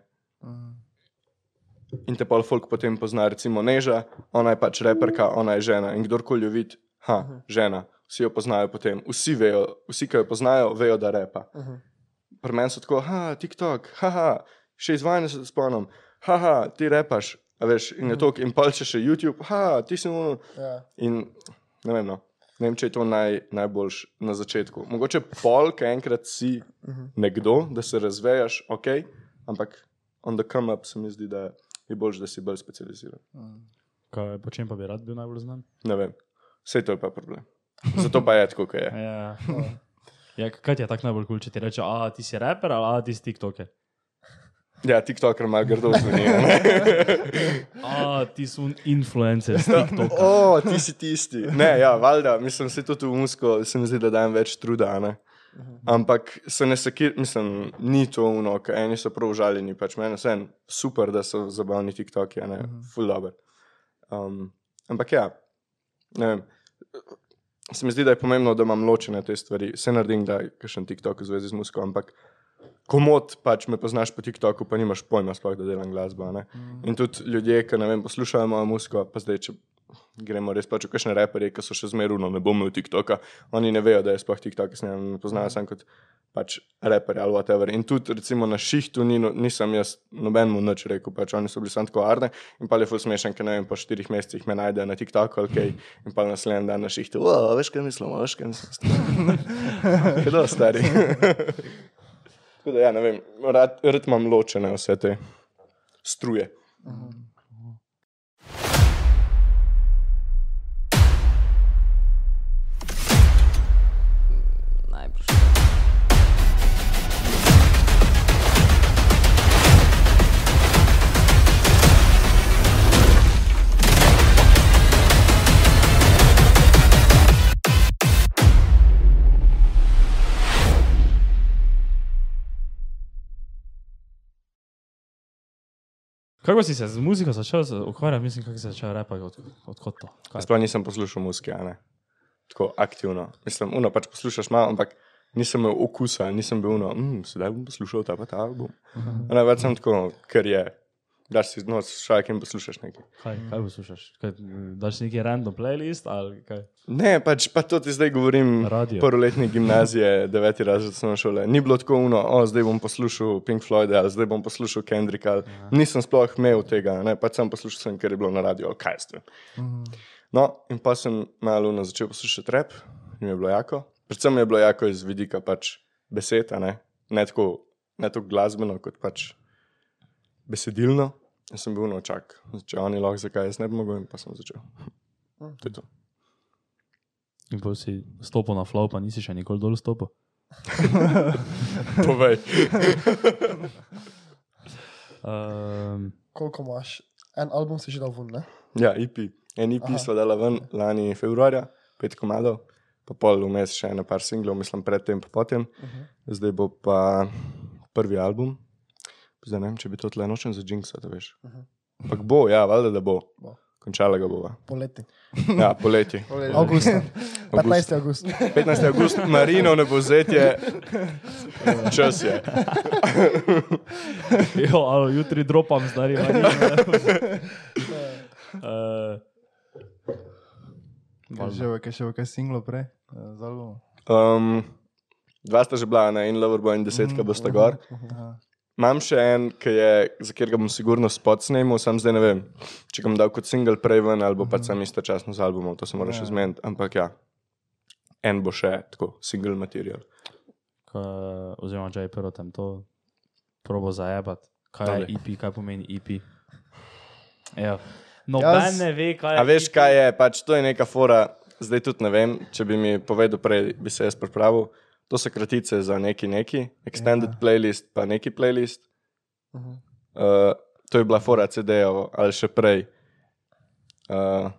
B: In te pa folk potem pozna, recimo Neža, ona je pač reperka, ona je žena. In kdorkoli jo vidi, ha, žena, vsi jo poznajo potem, vsi vejo, vsi, ki jo poznajo, vejo, da repa. Pri meni so tako, ha, TikTok, haha, še izvajanje se spomnim, haha, ti repaš, a veš, in je to, in pa če še YouTube, ha, ti si mu.
D: ja.
B: In ne vem, no. ne vem, če je to naj, najboljš na začetku. Mogoče pol, ki enkrat si nekdo, da se razvejaš, ok, ampak on the come up se mi zdi, da je bolj, da si bolj specializiran.
C: Kaj, po čem pa bi rad bil najbolj znan?
B: Ne vem, vse to je pa problem. Zato pa je tako, kot je.
C: Ja. Ja, kaj ti je tako najbolj kul, cool, če ti reče, a ti si raper ali a ti si TikToker?
B: Ja, TikToker ima grdo zveni. a
C: ti si un influencer TikToka.
B: O, ti si tisti. Ne, ja, valjda, mislim, se tudi v musko, se mi zdi, da dajem več truda. a Ne? Ampak se ne sekir, mislim, ni to uno, ker eni so prav užaljeni, pač meni je vseeno super, da so zabavni TikToki, a ne, full dobro. Um, ampak ja, ne vem. Se mi zdi, da je pomembno, da imam ločene te stvari. Se naredim, da je kakšen TikTok v zvezi z musko, ampak komod pač me poznaš po TikToku, pa nimaš pojma, sploh, da delam glasbo. a ne. In tudi ljudje, ki ne vem, poslušajo mojo musko, pa zdaj, če gremo res pač v kakšne reperje, ki so še zmeruno, ne bom imel TikToka, oni ne vejo, da je sploh TikTok, snemam, me poznajo samo kot pač reper ali whatever. In tudi recimo na šihtu ni, no- nisem jaz nobenemu nič rekel, pač oni so bili samo tako arne in pa je ful smešen, ker ne vem, po štirih mesecih me najde na TikToku, ok, in pa naslednji dan na šihtu, o, veš kaj mislim, veš kaj mislim. Kdo stari? Tako da, ja, ne vem, rad, rad imam ločene vse te struje.
E: Najbrž.
C: Kako si se z muziko začel ukvarjati, mislim, kako si začel repati, od, odkot to? Kaj?
B: Sploh nisem poslušal muzike, ne. Tako aktivno. Mislim, uno pač poslušaš malo, ampak nisem imel okusa, nisem bil uno, mm, sedaj bom poslušal ta pa ta album. Ne, več sem tako, ker je. Daš si noč šajk in poslušaš nekaj.
C: Kaj, kaj poslušaš? Kaj, daš neki random playlist ali kaj?
B: Ne, pač pa to ti zdaj govorim.
C: Radio.
B: Prvoletni gimnazije, deveti razred osnovne šole. Ni bilo tako uno, o, zdaj bom poslušal Pink Floyd ali zdaj bom poslušal Kendrick. Ali. Nisem sploh imel tega, ne, pač sem poslušal, sem, ker je bilo na radiju, kaj jaz vem. No, in pa sem malo uno začel poslušati rap, in mi je bilo jako. Predvsem je bilo jako iz vidika pač besed, ne, ne tako, ne tako glasbeno, kot pač besedilno. Jaz sem bil no čak, če oni lahko, zakaj jaz ne bi mogel, in pa sem začel. To je to.
C: In pa si stopil na flow, pa nisi še nikoli dol stopil.
B: Povej.
C: Um,
D: Koliko imaš? En album si že dal ven, ne?
B: Ja, EP. En EP
D: Aha.
B: smo dali ven lani februarja, pet komadov, pa pol vmes še ena par singlov, mislim, predtem pa potem. Uh -huh. Zdaj bo pa prvi album. Zdaj ne vem, če bi to tle nočem za Jinxa, da veš. Uh -huh. Ampak bo, ja, valjda, da bo.
D: Bo.
B: Končala ga bova.
D: Poleti.
B: Ja, poleti.
D: Avgust. 15. august.
B: 15. august, Marino ne bo zetje, čas je.
C: jo, ali jutri dropam, stari. uh,
A: Kaj že, kaj še kaj singlo prej? eh, Z albumom?
B: Um, dva sta že bila, ne? in Loverboy in desetka bosta gor.
A: Aha.
B: Imam še en, ki je, za katerega bom sigurno spot snimal, sam zdaj ne vem, če ga bom dal kot single prej ven ali bo pač sam istočasno z albumom, to se mora še zmeniti, ampak ja, en bo še tako, single material.
C: Ka, oziroma, če je prvo tem to probo zajebat. Kaj je
B: Dobre.
C: EP, kaj pomeni EP? Evo. Noben
A: Jaz-
C: ne ve, kaj je.
B: A veš,
C: EP.
B: kaj je, pač to je neka fora, zdaj tudi ne vem, če bi mi povedal prej, bi se jaz pripravil. To so kratice za neki neki, extended ja. playlist, pa neki playlist.
D: Uh -huh.
B: Uh, to je bila fora CD-jev ali še prej. Uh,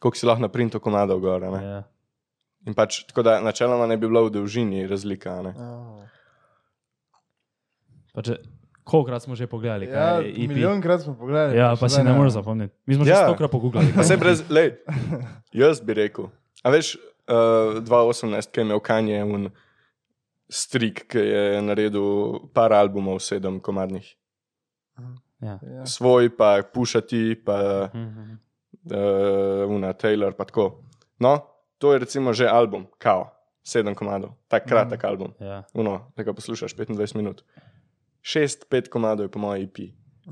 B: koliko si lahko na printu komadov gor. ne?
C: Ja.
B: In pač tako da načeloma ne bi bila v dolžini razlika. a ne.
C: Pa če, kolikrat smo že pogledali, kaj
A: Ja,
C: EP?
A: milijonkrat smo pogledali.
C: Ja, pa si ne
A: vem.
C: moreš zapomniti. Mi smo že
B: Ja.
C: stokrat pogooglali.
B: Pa se brez, lej, jaz bi rekel. A veš, uh, 2018, ki je imel Kanye un strik, ki je naredil par albumov, sedem komadnih.
C: Ja.
A: Ja.
B: Svoj, pa pušati, pa
C: Mhm.
B: uh, una Taylor, pa tako. No, to je recimo že album, kao, sedem komadov, tak kratek mm. album.
C: Ja.
B: Uno, da ga poslušaš 25 minut. Šest, pet komadov je po mojem EP.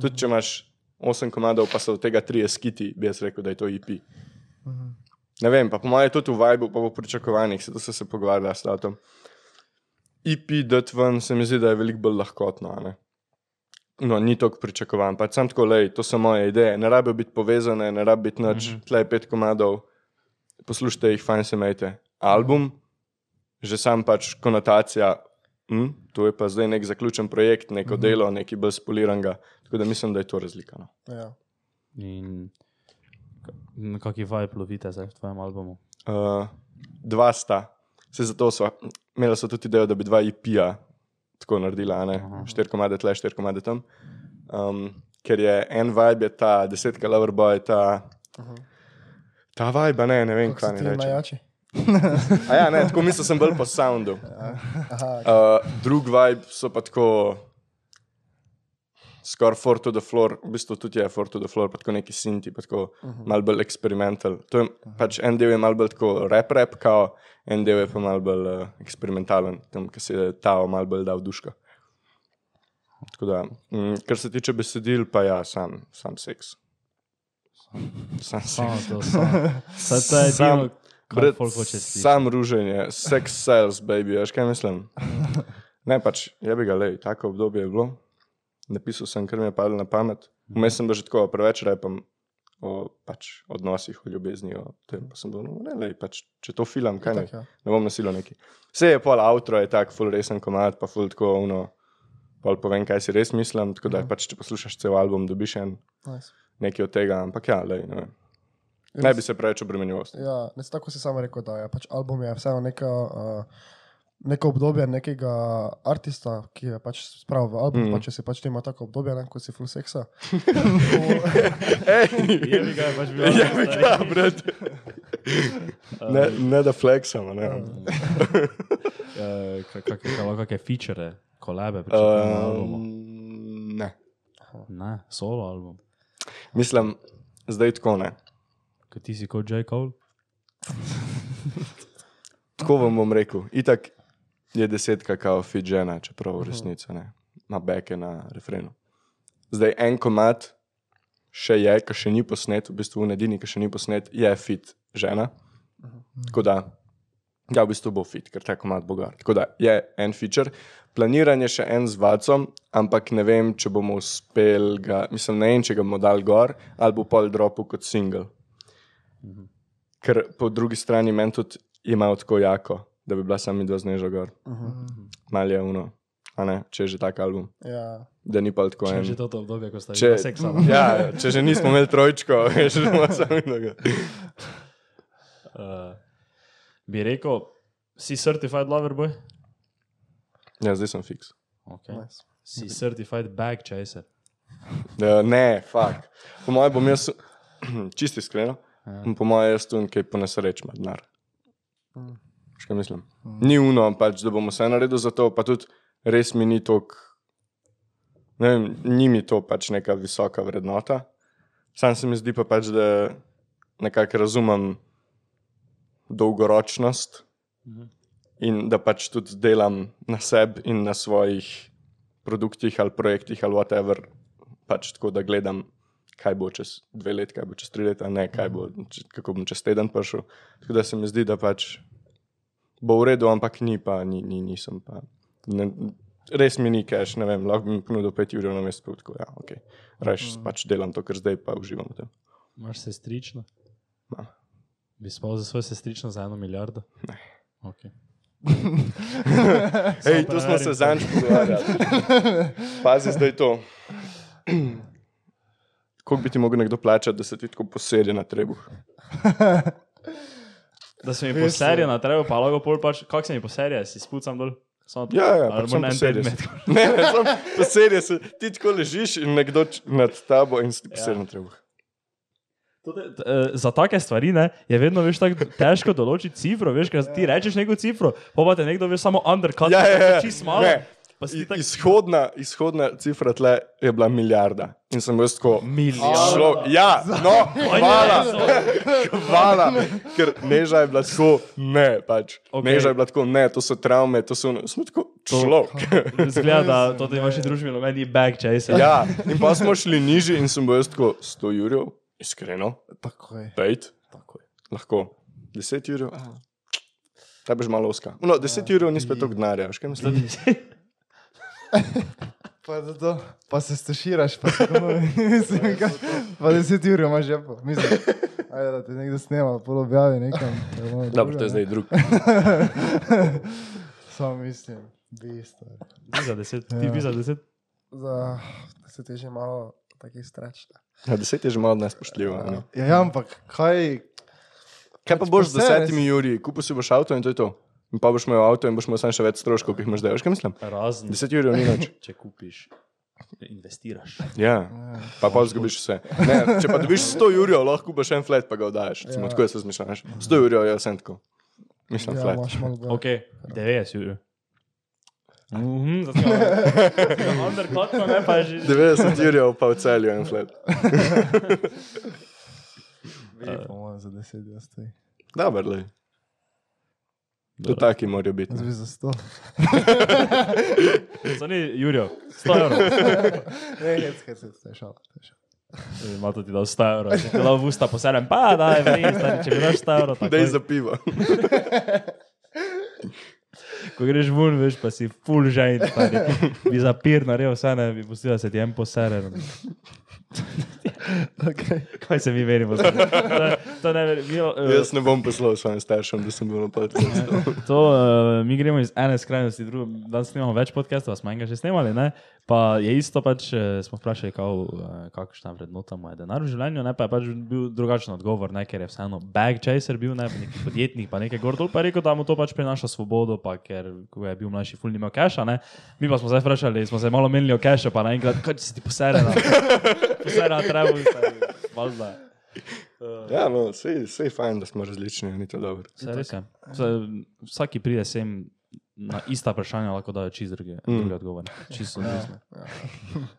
B: Tudi če imaš osem komadov, pa so od tega tri skiti, bi jaz rekel, da je to EP. Ne vem, pa po mojem tudi v vibu, pa v pričakovanjih, se to so se pogovarjali s tatom. EP dati ven, se mi zdi, da je veliko bolj lahkotno. a Ne? No, ni toliko pričakovan, pač sam tako lej, to so moje ideje. Ne rabijo biti povezane, ne rabijo biti nič, mm -hmm. tle je pet komadov, poslušajte jih, fajn se majte. Album, že sam pač konotacija, hm, to je pa zdaj nek zaključen projekt, neko mm -hmm. delo, neki bolj spoliranega. Tako da mislim, da je to razlika. No.
D: Ja.
C: In ka- na kaki vibe lovite zdaj v tvojem albumu?
B: Uh, dva sta, se zato so, imeli so tudi idejo, da bi dva IP-ja tako naredila, ne? štiri komade tle, štiri komade tam. Um, ker je en vibe, je ta desetka Loverboy, ta, ta vibe, ne, ne vem, kaj ne reče. ja, ne, tako mislil sem bolj po soundu.
D: Aha,
B: Uh, drug vibe so pa tako, skoraj four to the floor, v bistvu tudi je four to the floor, pa tako neki sinti, pa tako uh -huh. mal bolj eksperimental. To je pač en del je mal bolj tako rap rap, kao, en del je pa mal bolj uh, eksperimentalen, tam, ki se je Tao mal bolj dal duška. Tako da, mm, kar se tiče besedil, pa ja, sam, sam seks. Sam seks.
C: Samo to. Saj to je
B: Sam-
C: hoče slišati.
B: sam ruženje, sex sales, baby, veš kaj mislim? Ne, pač, je bi ga le, tako obdobje je bilo. Napisal sem, kar mi je padlo na pamet. Vmes sem bil že tako preveč repam o pač, odnosih, o ljubezni. O tem, pa sem bil, no, ne, lej, pač, če to filam, kaj ne,
D: Itak, ja.
B: ne bom nasilil neki. Vse je pol outro, je tak, full resen komat, pa full tako, uno, pol povem, kaj si res mislim, tako da pač, če poslušaš cel album, dobiš en
D: Nice.
B: nekaj od tega, ampak ja, lej, ne. Ne bi se preveč tem.
D: Ja, ne, tako si samo rekel, da je pač album je vseeno neka, uh, neko obdobje nekega artista, ki je pač spravil v album.
B: Mhm.
D: Mm. Pa če si pač ima tako obdobje, ne, ko si full seksa.
C: Je ga pač bilo.
B: Ja, ja, brat. Ne, ne da flexamo, ne.
C: Eh, Kakšne feature, kolebe um, albumu?
B: Um, ne.
C: Ne, solo album.
B: Mislim, zdaj tako ne.
C: Kot ti si kot J. Cole.
B: Tako vam bom rekel. Itak je desetka kao fit žena, čeprav v resnici ne. Ima beke na refrenu. Zdaj en komat še je, ki še ni posnet, v bistvu edini, ki še ni posnet, je fit žena. Tako da, ja, v bistvu bo fit, ker ta komat bo gor. Tako da je en feature. Planiran je še en z vacom, ampak ne vem, če bomo uspeli ga, mislim, ne vem, če ga bomo dal gor ali bo pol dropu kot single. Ker po drugi strani meni tudi je malo tako jako, da bi bila sami dva zneža gor. Mal je uno, a ne, če je že tak album.
D: Ja.
B: Da ni pa tako
C: Če
B: en.
C: je že to obdobje, ko sta
B: Če,
C: že seksa.
B: ja, če že nismo imeli trojčko, je že imamo sami noga.
C: Uh, bi rekel, si certified lover boy?
B: Ja, zdaj sem fiks.
C: Okay.
D: Nice.
C: Si certified bag chaser.
B: Da, ne, fakt. Po mojem bom jaz, čisti iskreno,
C: Ja.
B: po mojem jaz tu nekaj po nesreči med denar. Škaj mislim? Ni uno, pač, da bom vse naredil za to, pa tudi res mi ni tok, ne vem, ni mi to pač neka visoka vrednota. Sam se mi zdi pa pač, da nekako razumem dolgoročnost in da pač tudi delam na sebi in na svojih produktih ali projektih ali whatever, pač tako da gledam, kaj bo čez dve leti, kaj bo čez tri leta, ne kaj bo, če- kako bom čez teden prišel. Tako da se mi zdi, da pač bo v redu, ampak ni pa, ni, ni, nisem pa. Ne, res mi ni cash, ne vem, lahko bi mi ponudil 5 ur na mestu, tako ja, ok. Rajš pač delam to, kar zdaj pa uživam v tem.
C: Imaš sestrično?
B: Imam.
C: Bi spal za svoj sestrično za eno milijardo?
B: Ne.
C: Okay.
B: Hej, tu smo se zanj pogovarjali. Pazi zdaj to. Koliko bi ti mogel nekdo plačati, da se ti tako posedi na trebuh?
C: Da se mi poserje na trevo, pa lahko pol pač, kak se mi poserje, si spucam dol. Samo
B: Ja, ja,
C: ali
B: samo
C: en
B: poserje
C: predmet.
B: Ne, ne, samo posedi se. Ti tako ležiš in nekdo nad tabo in si ti posedi na trebuh.
C: Tudi, eh, Za take stvari ne, je vedno veš, tako težko določiti cifro. Veš, ker ti rečeš neko cifro, pa pa te nekdo veš samo undercut,
B: Ja, ja, ja.
C: čist malo.
B: Ne.
C: Tako
B: Izhodna, izhodna cifra tle je bila milijarda. In sem jaz tako.
C: milijon.
B: Šlo, ja, no, hvala, hvala. Ker neža je bila tako, ne, pač. Okay. Neža je bila tako, ne, to so travme, to so. Smo tako, šlo.
C: Zgleda, da to ti imaš družbi, no meni bag chaser.
B: ja, in pa smo šli nižje in sem bil jaz tako 100 jurjev, iskreno,
A: Tako je.
B: pejt, lahko 10 jurjev. Ta že malo oska. No, 10 jurjev ni spet toliko denarja, veš kaj mislim?
A: Pa, za to, pa se stoširaš, pa se tako, mislim, kaj, pa deset ur imaš že pa. Mislim, ajde, da te nekdo snema, pol objavi nekam. je
B: Dobro,
A: druga,
B: to je
A: ne.
B: zdaj drug.
A: Samo mislim, bistvo.
C: Ti za deset, ti bi za deset.
D: Za, se ti že malo taki streč. ne.
B: Ja, 10 je že malo nespoštljivo. a ne?
A: Ja, ja, ampak kaj,
B: Kaj pa boš z desetimi juri, kupil si boš avto in to je to. In pa boš imel avto in boš imel samo še več stroškov, ki jih imaš zdaj. Veš kaj mislim?
C: Razen,
B: 10 jurjev ni več.
C: če kupiš, investiraš.
B: Ja, pa pa zgubiš vse. Ne, če pa dobiš 100 jurjev, lahko kupiš en flat, pa ga oddaš. Recimo,
D: Ja.
B: Tako jaz razmišljam. veš. 100 jurjev je vse tako. Mislim,
D: Ja,
B: flat.
C: Ok, 90 ur. Mhm, zato je undercut, ne pa je že.
B: 90 jurjev pa v celju en flat.
A: vi, po mojem, za deset jaz stoji.
B: Dobro, le. To taki morajo biti.
A: Bi za sto.
C: To ni Jurijo, 100 evrov.
A: Ne, hec, hec, hec, to je šala.
C: Ima tudi dal 100 evrov, če ti dal v usta poserem, pa da je vredno, če mi daš 100 evrov. Takoj.
B: za pivo.
C: Ko greš ven, veš, pa si full žajn, stari. bi za pir naredil vse, ne bi pustil, da se ti en posere.
A: Okay.
C: Kaj se mi verimo? To, to ne verimo.
B: Jaz ne bom poslal svojim staršem, da sem bil na podkastu.
C: To, uh, mi gremo iz ene skrajnosti, druge. Danes snimamo več podcastov, smo enega že snemali. Ne? Pa je isto, pač, eh, smo vprašali, kao, eh, kakšna vrednota mu je denar v življenju. Ne? Pa je pač bil drugačen odgovor, ne? ker je vseeno bag chaser bil, ne? pa neki podjetnik, pa nekaj gor dol. Pa je rekel, da mu to pač prinaša svobodo, pa ker ko je bil mlajši, ful nima keša. Ne? Mi pa smo zdaj vprašali, smo se malo menili o kešu, pa naenkrat, kaj si ti posere na, trebu, valjda.
B: Ja, no, sej, sej fajn, da smo različni, ni to dobro.
C: Vse res je. Vsaki pride sem na ista vprašanja lahko dajo čist druge,
B: Mm.
C: druge odgovore. Čisto odvisno.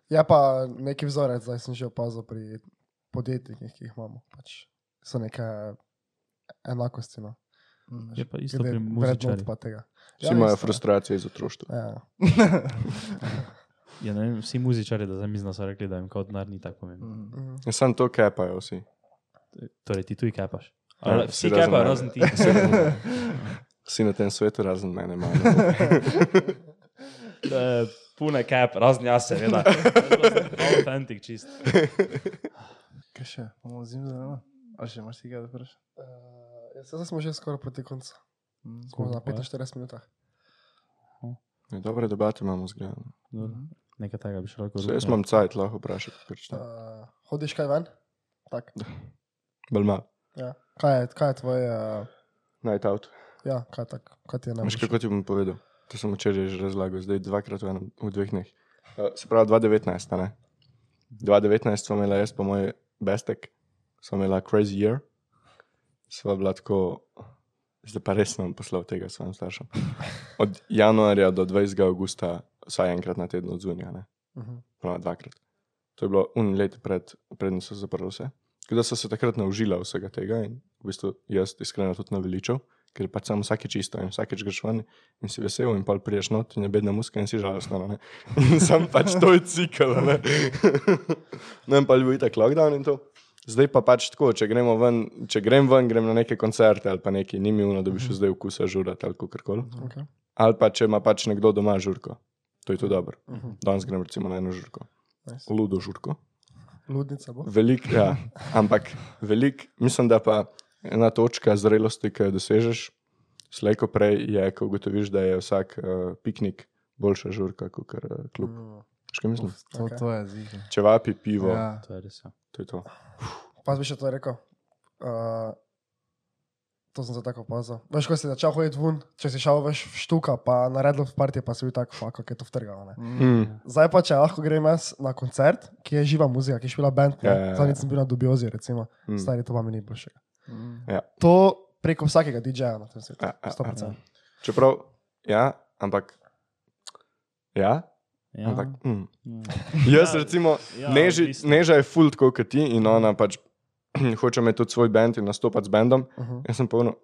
D: Je pa neki vzorec, zdaj sem že opazil pri podjetnikih, ki jih imamo. Pač so neke enakosti. No.
C: Je pa isto pri
D: vrednot
C: muzičarjih.
D: pa tega.
B: Vsi imajo
D: isto,
B: frustracije iz otroštva.
D: Ja.
C: Ja, ne vem, vsi muzičari, da da so rekli, da jim kot denar ni tako pomemben.
D: Mhm.
B: Ja, Sam to kepajo vsi.
C: Torej, ti tuj kepaš.
B: Ja,
C: Ali,
B: vsi
C: vsi kepajo, razen ti.
B: Vsi na tem svetu, razen mene.
C: Eh, Pune kep, razen jaz, seveda. Authentic, čist.
A: Kaj še? Bomo zimzeleno? A še imaš kaj da vprašati?
D: Uh, ja, zdaj smo že skoraj proti koncu.
A: Mm.
D: Smo na
C: Koliko je?
D: 45 minutah.
B: Ja, Dobre debate imamo zgrajene.
C: Nekaj tega bi še lahko
B: Se jaz imam cajt, lahko šta.
D: Uh, hodiš kaj ven? Tak.
B: Bolj mal.
D: Ja. Kaj, je, kaj je tvoj, uh,
B: Night out.
D: ja, kaj, tak, kaj ti je
B: Veš,
D: najbolj?
B: kako ti bom povedal? To sem včeraj že razlagal, zdaj dvakrat v, enem, v dveh dneh. Uh, se pravi, 2019, a ne? 2019 smo imeli jaz, pa moj bestek, smo imeli Crazy Year. Sva bila tako, zdaj pa res sem poslal tega svojim staršem. Od januarja do 20. augusta, vsaj enkrat na teden odzunja, ne?
D: Mhm.
B: Prav dvakrat. To je bilo un let pred, predtem so zaprli vse. Tako da so se takrat naužila vsega tega in v bistvu jaz iskreno tudi naveličal, ker pač sam vsakeč isto in vsakeč greš ven in si vesel in pa priješ not in je bedna muska in si žalostna. ne. In sam pač to je cikl. Ne No, in pa je bil itak lockdown in to. Zdaj pa pač tako, če, ven, če grem ven, grem na neke koncerte ali pa neki, ni mi uno, da bi šel zdaj v kusa žurati ali kakorkoli.
D: Okay.
B: Ali pa če ima pač nekdo doma žurko, to je to dobro.
D: Mhm.
B: Danes grem recimo na eno žurko,
D: Nice.
B: ludo žurko.
D: Ludnica bo.
B: Velik, ja, ampak velik, mislim, da pa ena točka zrelosti, ki jo dosežeš, slejko prej je, ko ugotoviš, da je vsak uh, piknik boljša žurka kot uh, klub.
D: Mm.
B: Veš, kaj mislim?
A: To,
D: Okej.
A: to je zihe.
B: Čevapi, pivo, ja.
C: To je res. Ja.
B: to je to.
D: Pa bi še to rekel. Uh, to sem za tako opazil. Veš, ko si začel hoditi ven, če si šel veš štuka, pa naredil v partije, pa si bil tako, fuck, kako je to vtrgalo. ne.
B: Mm.
D: Zdaj pa, če lahko grem jaz na koncert, ki je živa muzika, ki je špila band,
B: Ja, ja, ja.
D: zadnjič sem bil na Dubiozi, recimo,
B: Mm.
D: stari to pa mi ni boljšega.
A: Mm.
B: Ja.
D: To preko vsakega DJ-ja na tem svetu,
B: Ja, ja, ja.
D: 100%.
B: Čeprav, ja, ampak. Ja,
C: Ja.
B: ampak. Mm.
C: Mm.
B: Jaz,
C: Ja,
B: recimo,
C: ja,
B: neži,
C: odvisno.
B: neža je full tako kot ti in ona pač hoče imeti tudi svoj band in nastopati z bendom.
D: Uh -huh.
B: Jaz sem polno.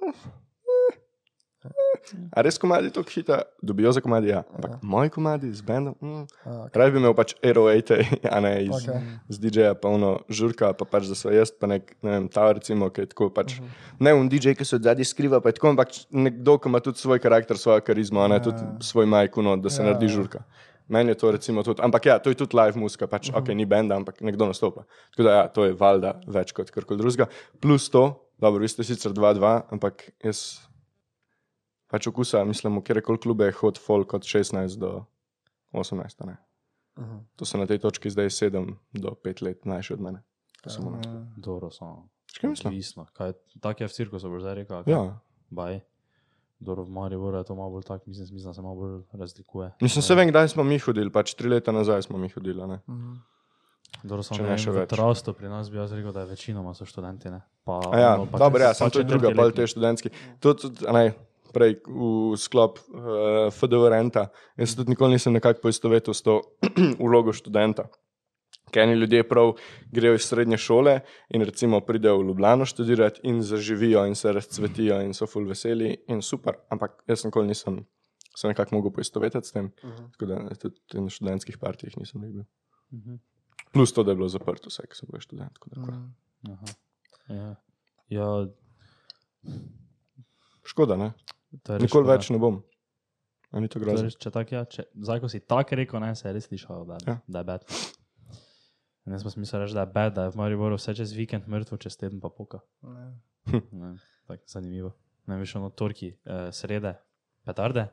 B: A res komadi to hita, dobijo za komadi, ja. Ampak moji komadi z bendom. Mm.
D: okay.
B: Raj bi imel pač aeroate, a ne iz,
D: Okay.
B: z DJ-ja, polno žurka, pa pač za svoje jaz, pa nek, ne vem, ta recimo, ki je tako pač.
D: Mhm.
B: Ne, un DJ, ki se od zadnji skriva, pa je tako, ampak nekdo, ki ima tudi svoj karakter, svojo karizmo, a ne
A: Ja.
B: tudi svoj majkuno, da se
D: Ja,
B: naredi
D: ja.
B: Meni je to recimo tudi, ampak ja, to je tudi live muzika, pač,
D: Mhm.
B: ok, ni benda, ampak nekdo nastopa. Tako da ja, to je valjda več kot karkoli drugega. Plus to, dobro, vi ste sicer 2-2, ampak jaz pač okusa, mislim, kjerkoli klube je hod folk od 16 do 18. a Ne?
D: Uh -huh.
B: To so na tej točki zdaj 7 do 5 let mlajši od mene. To sem ono.
C: Dobro, samo.
B: Kaj mislim?
C: Odvisno. Kaj, tak je v cirkusu, boš zdaj rekel.
B: Ja.
C: Baj. Dobro, v Mariboru je to malo bolj tak, mislim, mislim, da se malo bolj razlikuje.
B: Mislim, se vem, kdaj smo mi hodili, pač tri leta nazaj smo mi hodili. a Ne?
C: Dobro,
B: Če
C: samo
B: ne še več.
C: Trastu pri nas bi jaz rekel, da je večinoma so študenti. Ne? Pa,
B: A Ja,
C: ono, pa
B: dobro, ja, samo to je druga,
C: letnik.
B: te študentski. Tudi, a ne, prej v sklop uh, FDV renta. Jaz se tudi nikoli nisem nekako poistovetil s to vlogo študenta. Ker eni ljudje prav grejo iz srednje šole in recimo pridejo v Ljubljano študirati in zaživijo in se razcvetijo in so full veseli in super. Ampak jaz nikoli nisem se nekako mogel poistovetiti s tem.
D: Uh -huh.
B: Tako da tudi na študentskih partijah nisem bil.
C: Mhm.
B: Plus to, da je bilo zaprto vse, ker sem bil študent. da tako.
C: Aha. Ja. ja,
B: Škoda, ne? Nikoli
C: škoda.
B: več ne bom.
C: Res, Če tako ja, če, zdaj, ko si tako rekel, ne, se je res slišal, da,
B: Ja.
C: da je bed. In jaz pa sem mislil, da je bed, da je v Mariboru vse čez vikend mrtvo, čez teden pa poka. Ne, tako zanimivo. Ne veš, ono torki, eh, srede, petarde,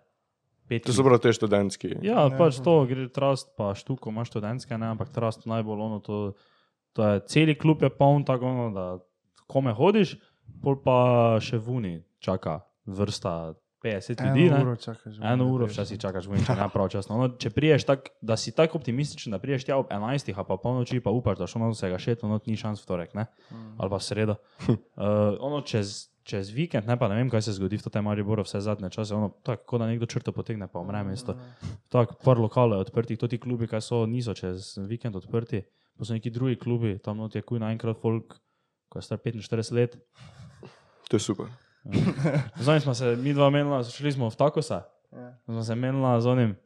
C: petki.
B: To so prav te študentski.
C: Ja,
A: Ne.
C: pač to, gre trast, pa štuko imaš študentske, ne, ampak trast najbolj ono, to, to je, celi klub je poln tako, ono, da kome hodiš, pol pa še vuni čaka vrsta 50 ljudi.
A: Eno
C: ne.
A: uro čakaš.
C: Eno uro včasih čakaš, vem, če ne pravčasno. No, če priješ tak, da si tako optimističen, da priješ tja ob 11, a pa polnoči pa upaš, da šlo na vsega šet, no ni šans v torek, ne? ali pa sredo. Uh, ono čez, čez vikend, ne pa ne vem, kaj se zgodi v tem Mariboru vse zadnje čase, ono tako, kot da nekdo črto potegne, pa umre mesto. Tako, par lokale odprtih, tudi klubi, kaj so, niso čez vikend odprti, pa so neki drugi klubi, tam not je kuj naenkrat folk, ko je star 45 let.
B: To je super.
C: Zdaj smo se mi dva menila, šli smo v takosa.
A: Ja.
C: Smo se menila z onim.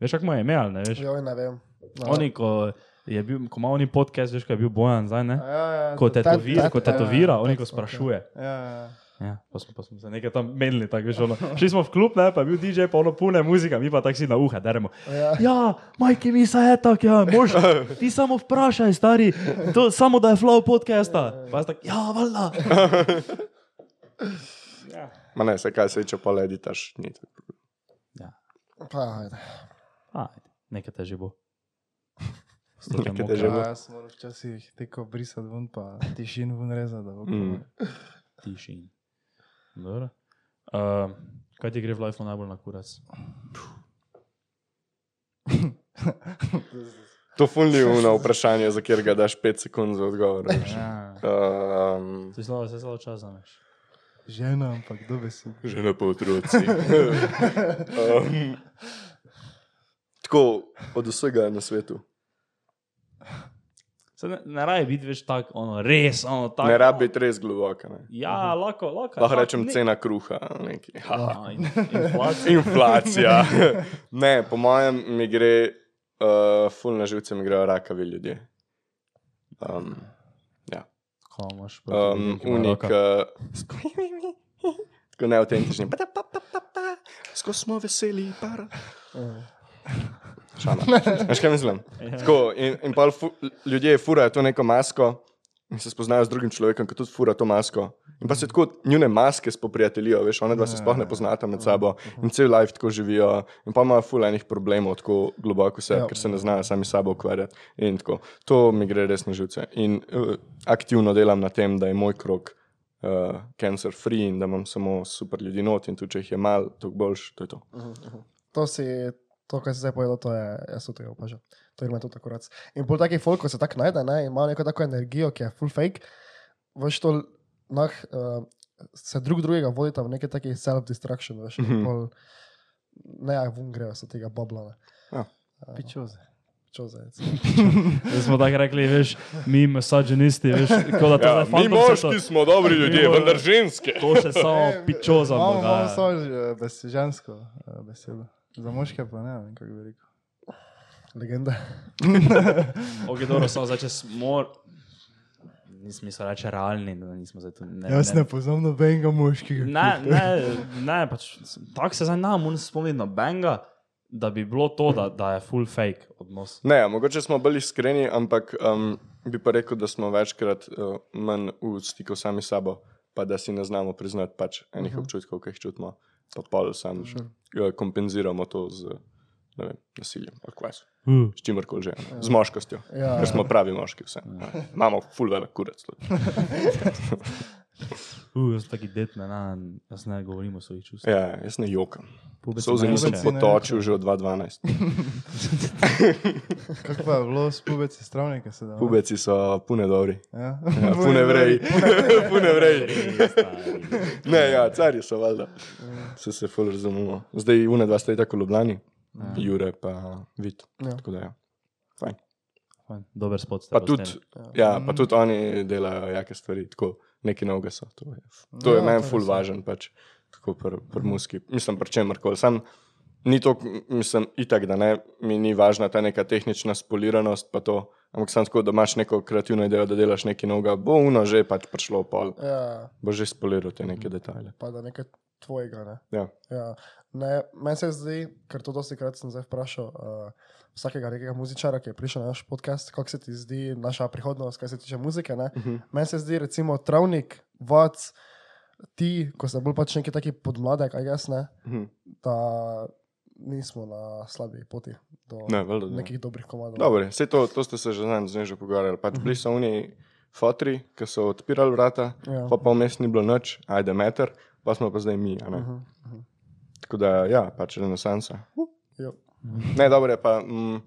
C: Veš, kako mu je ime, ali ne veš?
D: Joj, ne vem. No.
C: Oni, ko je bil, ko ima oni podcast, veš, ko je bil bojan zdaj, ne?
A: Ja, ja,
C: Ko
A: to-
C: tetovira, ko tetovira,
D: ja,
C: oni
D: tat-
C: ko sprašuje.
A: Ja, ja.
C: Ja, pa smo, pa smo se nekaj tam menili, tako veš, ono. Šli smo v klub, ne, pa je bil DJ, pa ono pune muzika, mi pa tako si na uha, deremo.
D: Ja.
C: Ja, majke mi se je tako, ja, mož, ti samo vprašaj, stari, to samo da je flow podcasta. Pa jaz tako, ja, valjda.
B: Ma ne, se kaj se če pa le editaš, ni tako.
C: Ja,
D: Pa, ajde.
C: ajde, nekaj te že bo.
B: Nekaj te že
A: Ja,
B: bo.
A: jaz moram včasih teko brisati ven, pa tišin ven rezati. da bo
B: Mm.
A: pa-
C: Tišin. Dobro. Uh, kaj ti gre v life najbolj na kurac?
B: To fulni uno vprašanje, za kjer ga daš 5 sekund za odgovor. veš.
C: Ja.
B: Um,
C: Ti se slabo čas zameš.
A: Žena, ampak kdo bi si?
B: Žena pa otroci. um, tako, od vsega na svetu.
C: Se ne, ne raje biti več tak, ono, res, ono, tako.
B: Ne rabi biti res globoka. Ne.
C: Ja, lahko, lahko.
B: Lahko rečem cena kruha.
C: Ja, in, inflacija.
B: Inflacija. ne, po mojem mi gre, uh, ful na živce mi grejo rakavi ljudje. Um.
C: Kaj imaš?
B: um, unik, uh, tako neautentični. Pa, pa, pa, pa, pa. Skozi smo veseli, par. Šala. Veš kaj mislim? Tako, in in pa ljudje furajo to neko masko in se spoznajo z drugim človekom, ki tudi fura to masko. In pa se tako njune maske spoprijateljijo, veš, one dva se sploh ne poznata med sabo in cel life tako živijo. In pa imajo ful enih problemov, tako globoko se,
D: Ja.
B: ker se ne znajo sami sabo ukvarjati. In tako, to mi gre res na živce. In uh, aktivno delam na tem, da je moj krok uh, cancer free in da imam samo super ljudi not in tudi če jih je malo, toliko boljš, to je to.
D: To si, to, kar si zdaj povedal, to je, jaz tudi opažam. To ima tudi tako rad. In pol takih folk, ko se tako najde, ne, ima neko tako energijo, ki je full fake, veš to, nah, uh, se drug drugega vodita v neki taki self-destruction, veš, in
B: Mhm.
D: pol, ne, ja, vun grejo so tega bablana.
A: Pičoze.
D: Čo zdaj?
C: Da smo tako rekli, veš, mi misoženisti, veš, kot da to
B: Ja,
C: zdaj fantom
B: mi
C: se
B: moški
C: to-
B: smo dobri ljudje, vendar ženske.
C: To še samo pičoza
A: Imamo, samo bes, žensko eh, besedo. Za moške pa ne vem, kako bi rekel.
D: Legenda.
C: Ok, dobro, samo zdaj, če smo, nismo se reče realni, da nismo zdaj tu. Ne,
A: Jaz ne poznam nobenega moškega.
C: Ne, ne, ne pač, tako se zdaj nam moram spomniti nobenega, da bi bilo to, da, da je full fake odnos.
B: Ne, mogoče smo bolj iskreni, ampak um, bi pa rekel, da smo večkrat uh, manj v stiku sami s sabo, pa da si ne znamo priznati pač enih uh -huh. občutkov, ki jih čutimo, pa pol sam uh, kompenziramo to z ne vem, nasiljem, ali kaj.
C: Uh.
B: S čimerkoli že, ne. z moškostjo.
D: Ja.
B: Ker smo pravi moški, vse. Imamo full velik kurec. tudi.
C: Uh, jaz sem taki det, ne, ne, jaz ne govorim o svojih čustvih.
B: Ja, jaz ne jokam. Nisem
C: jočejo.
A: Pubeci ne
B: potočil že od 2012.
A: Kako pa je bilo s pubeci stravnike se da?
B: Pubeci so pune dobri.
A: Ja,
B: Ja, pune vrej. pune vrej. Ne, ja, cari so valjda. Se se ful razumemo. Zdaj une dva sta tako v Ljubljani, Jure pa Vid.
D: Ja.
B: Tako da ja. Fajn.
C: Fajn, Dober spot
B: Pa tudi, ja, pa tudi oni delajo jake stvari, tako neki novega so. To je, to je
D: Ja,
B: meni
D: to
B: ful
D: je.
B: važen, pač, tako pri pr muski. Mislim, pri čemer koli. Sam ni to, mislim, itak, da ne, mi ni važna ta neka tehnična spoliranost, pa to, ampak sam tako, da imaš neko kreativno idejo, da delaš nekaj novega, bo uno že pač prišlo pol,
D: Ja,
B: bo že spoliral te neke detajle.
D: pa da nekaj tvojega, ne.
B: Ja.
D: Ja. Ne, meni se zdi, ker to dosti krat sem zdaj vprašal uh, vsakega nekega muzičara, ki je prišel na naš podcast, kako se ti zdi naša prihodnost, kaj se tiče muzike. Uh
B: Mhm.
D: -huh. Meni se zdi, recimo, travnik, vac, ti, ko ste bolj pač neki taki podmladek, aj jaz ne,
B: Mhm.
D: da nismo na slabi poti do
B: Ne, valjda, da.
D: nekih dobrih komadov.
B: Dobro, vse to, to ste se že znani z njim že pogovarjali. Pač bili so oni fotri, ki so odpirali vrata,
D: Ja.
B: pa pa vmes ni bilo noč, ajde meter, pa smo pa zdaj mi. a ne. Tako da, ja, pač renesansa.
D: Jo.
B: Ne, dobro je pa, mm,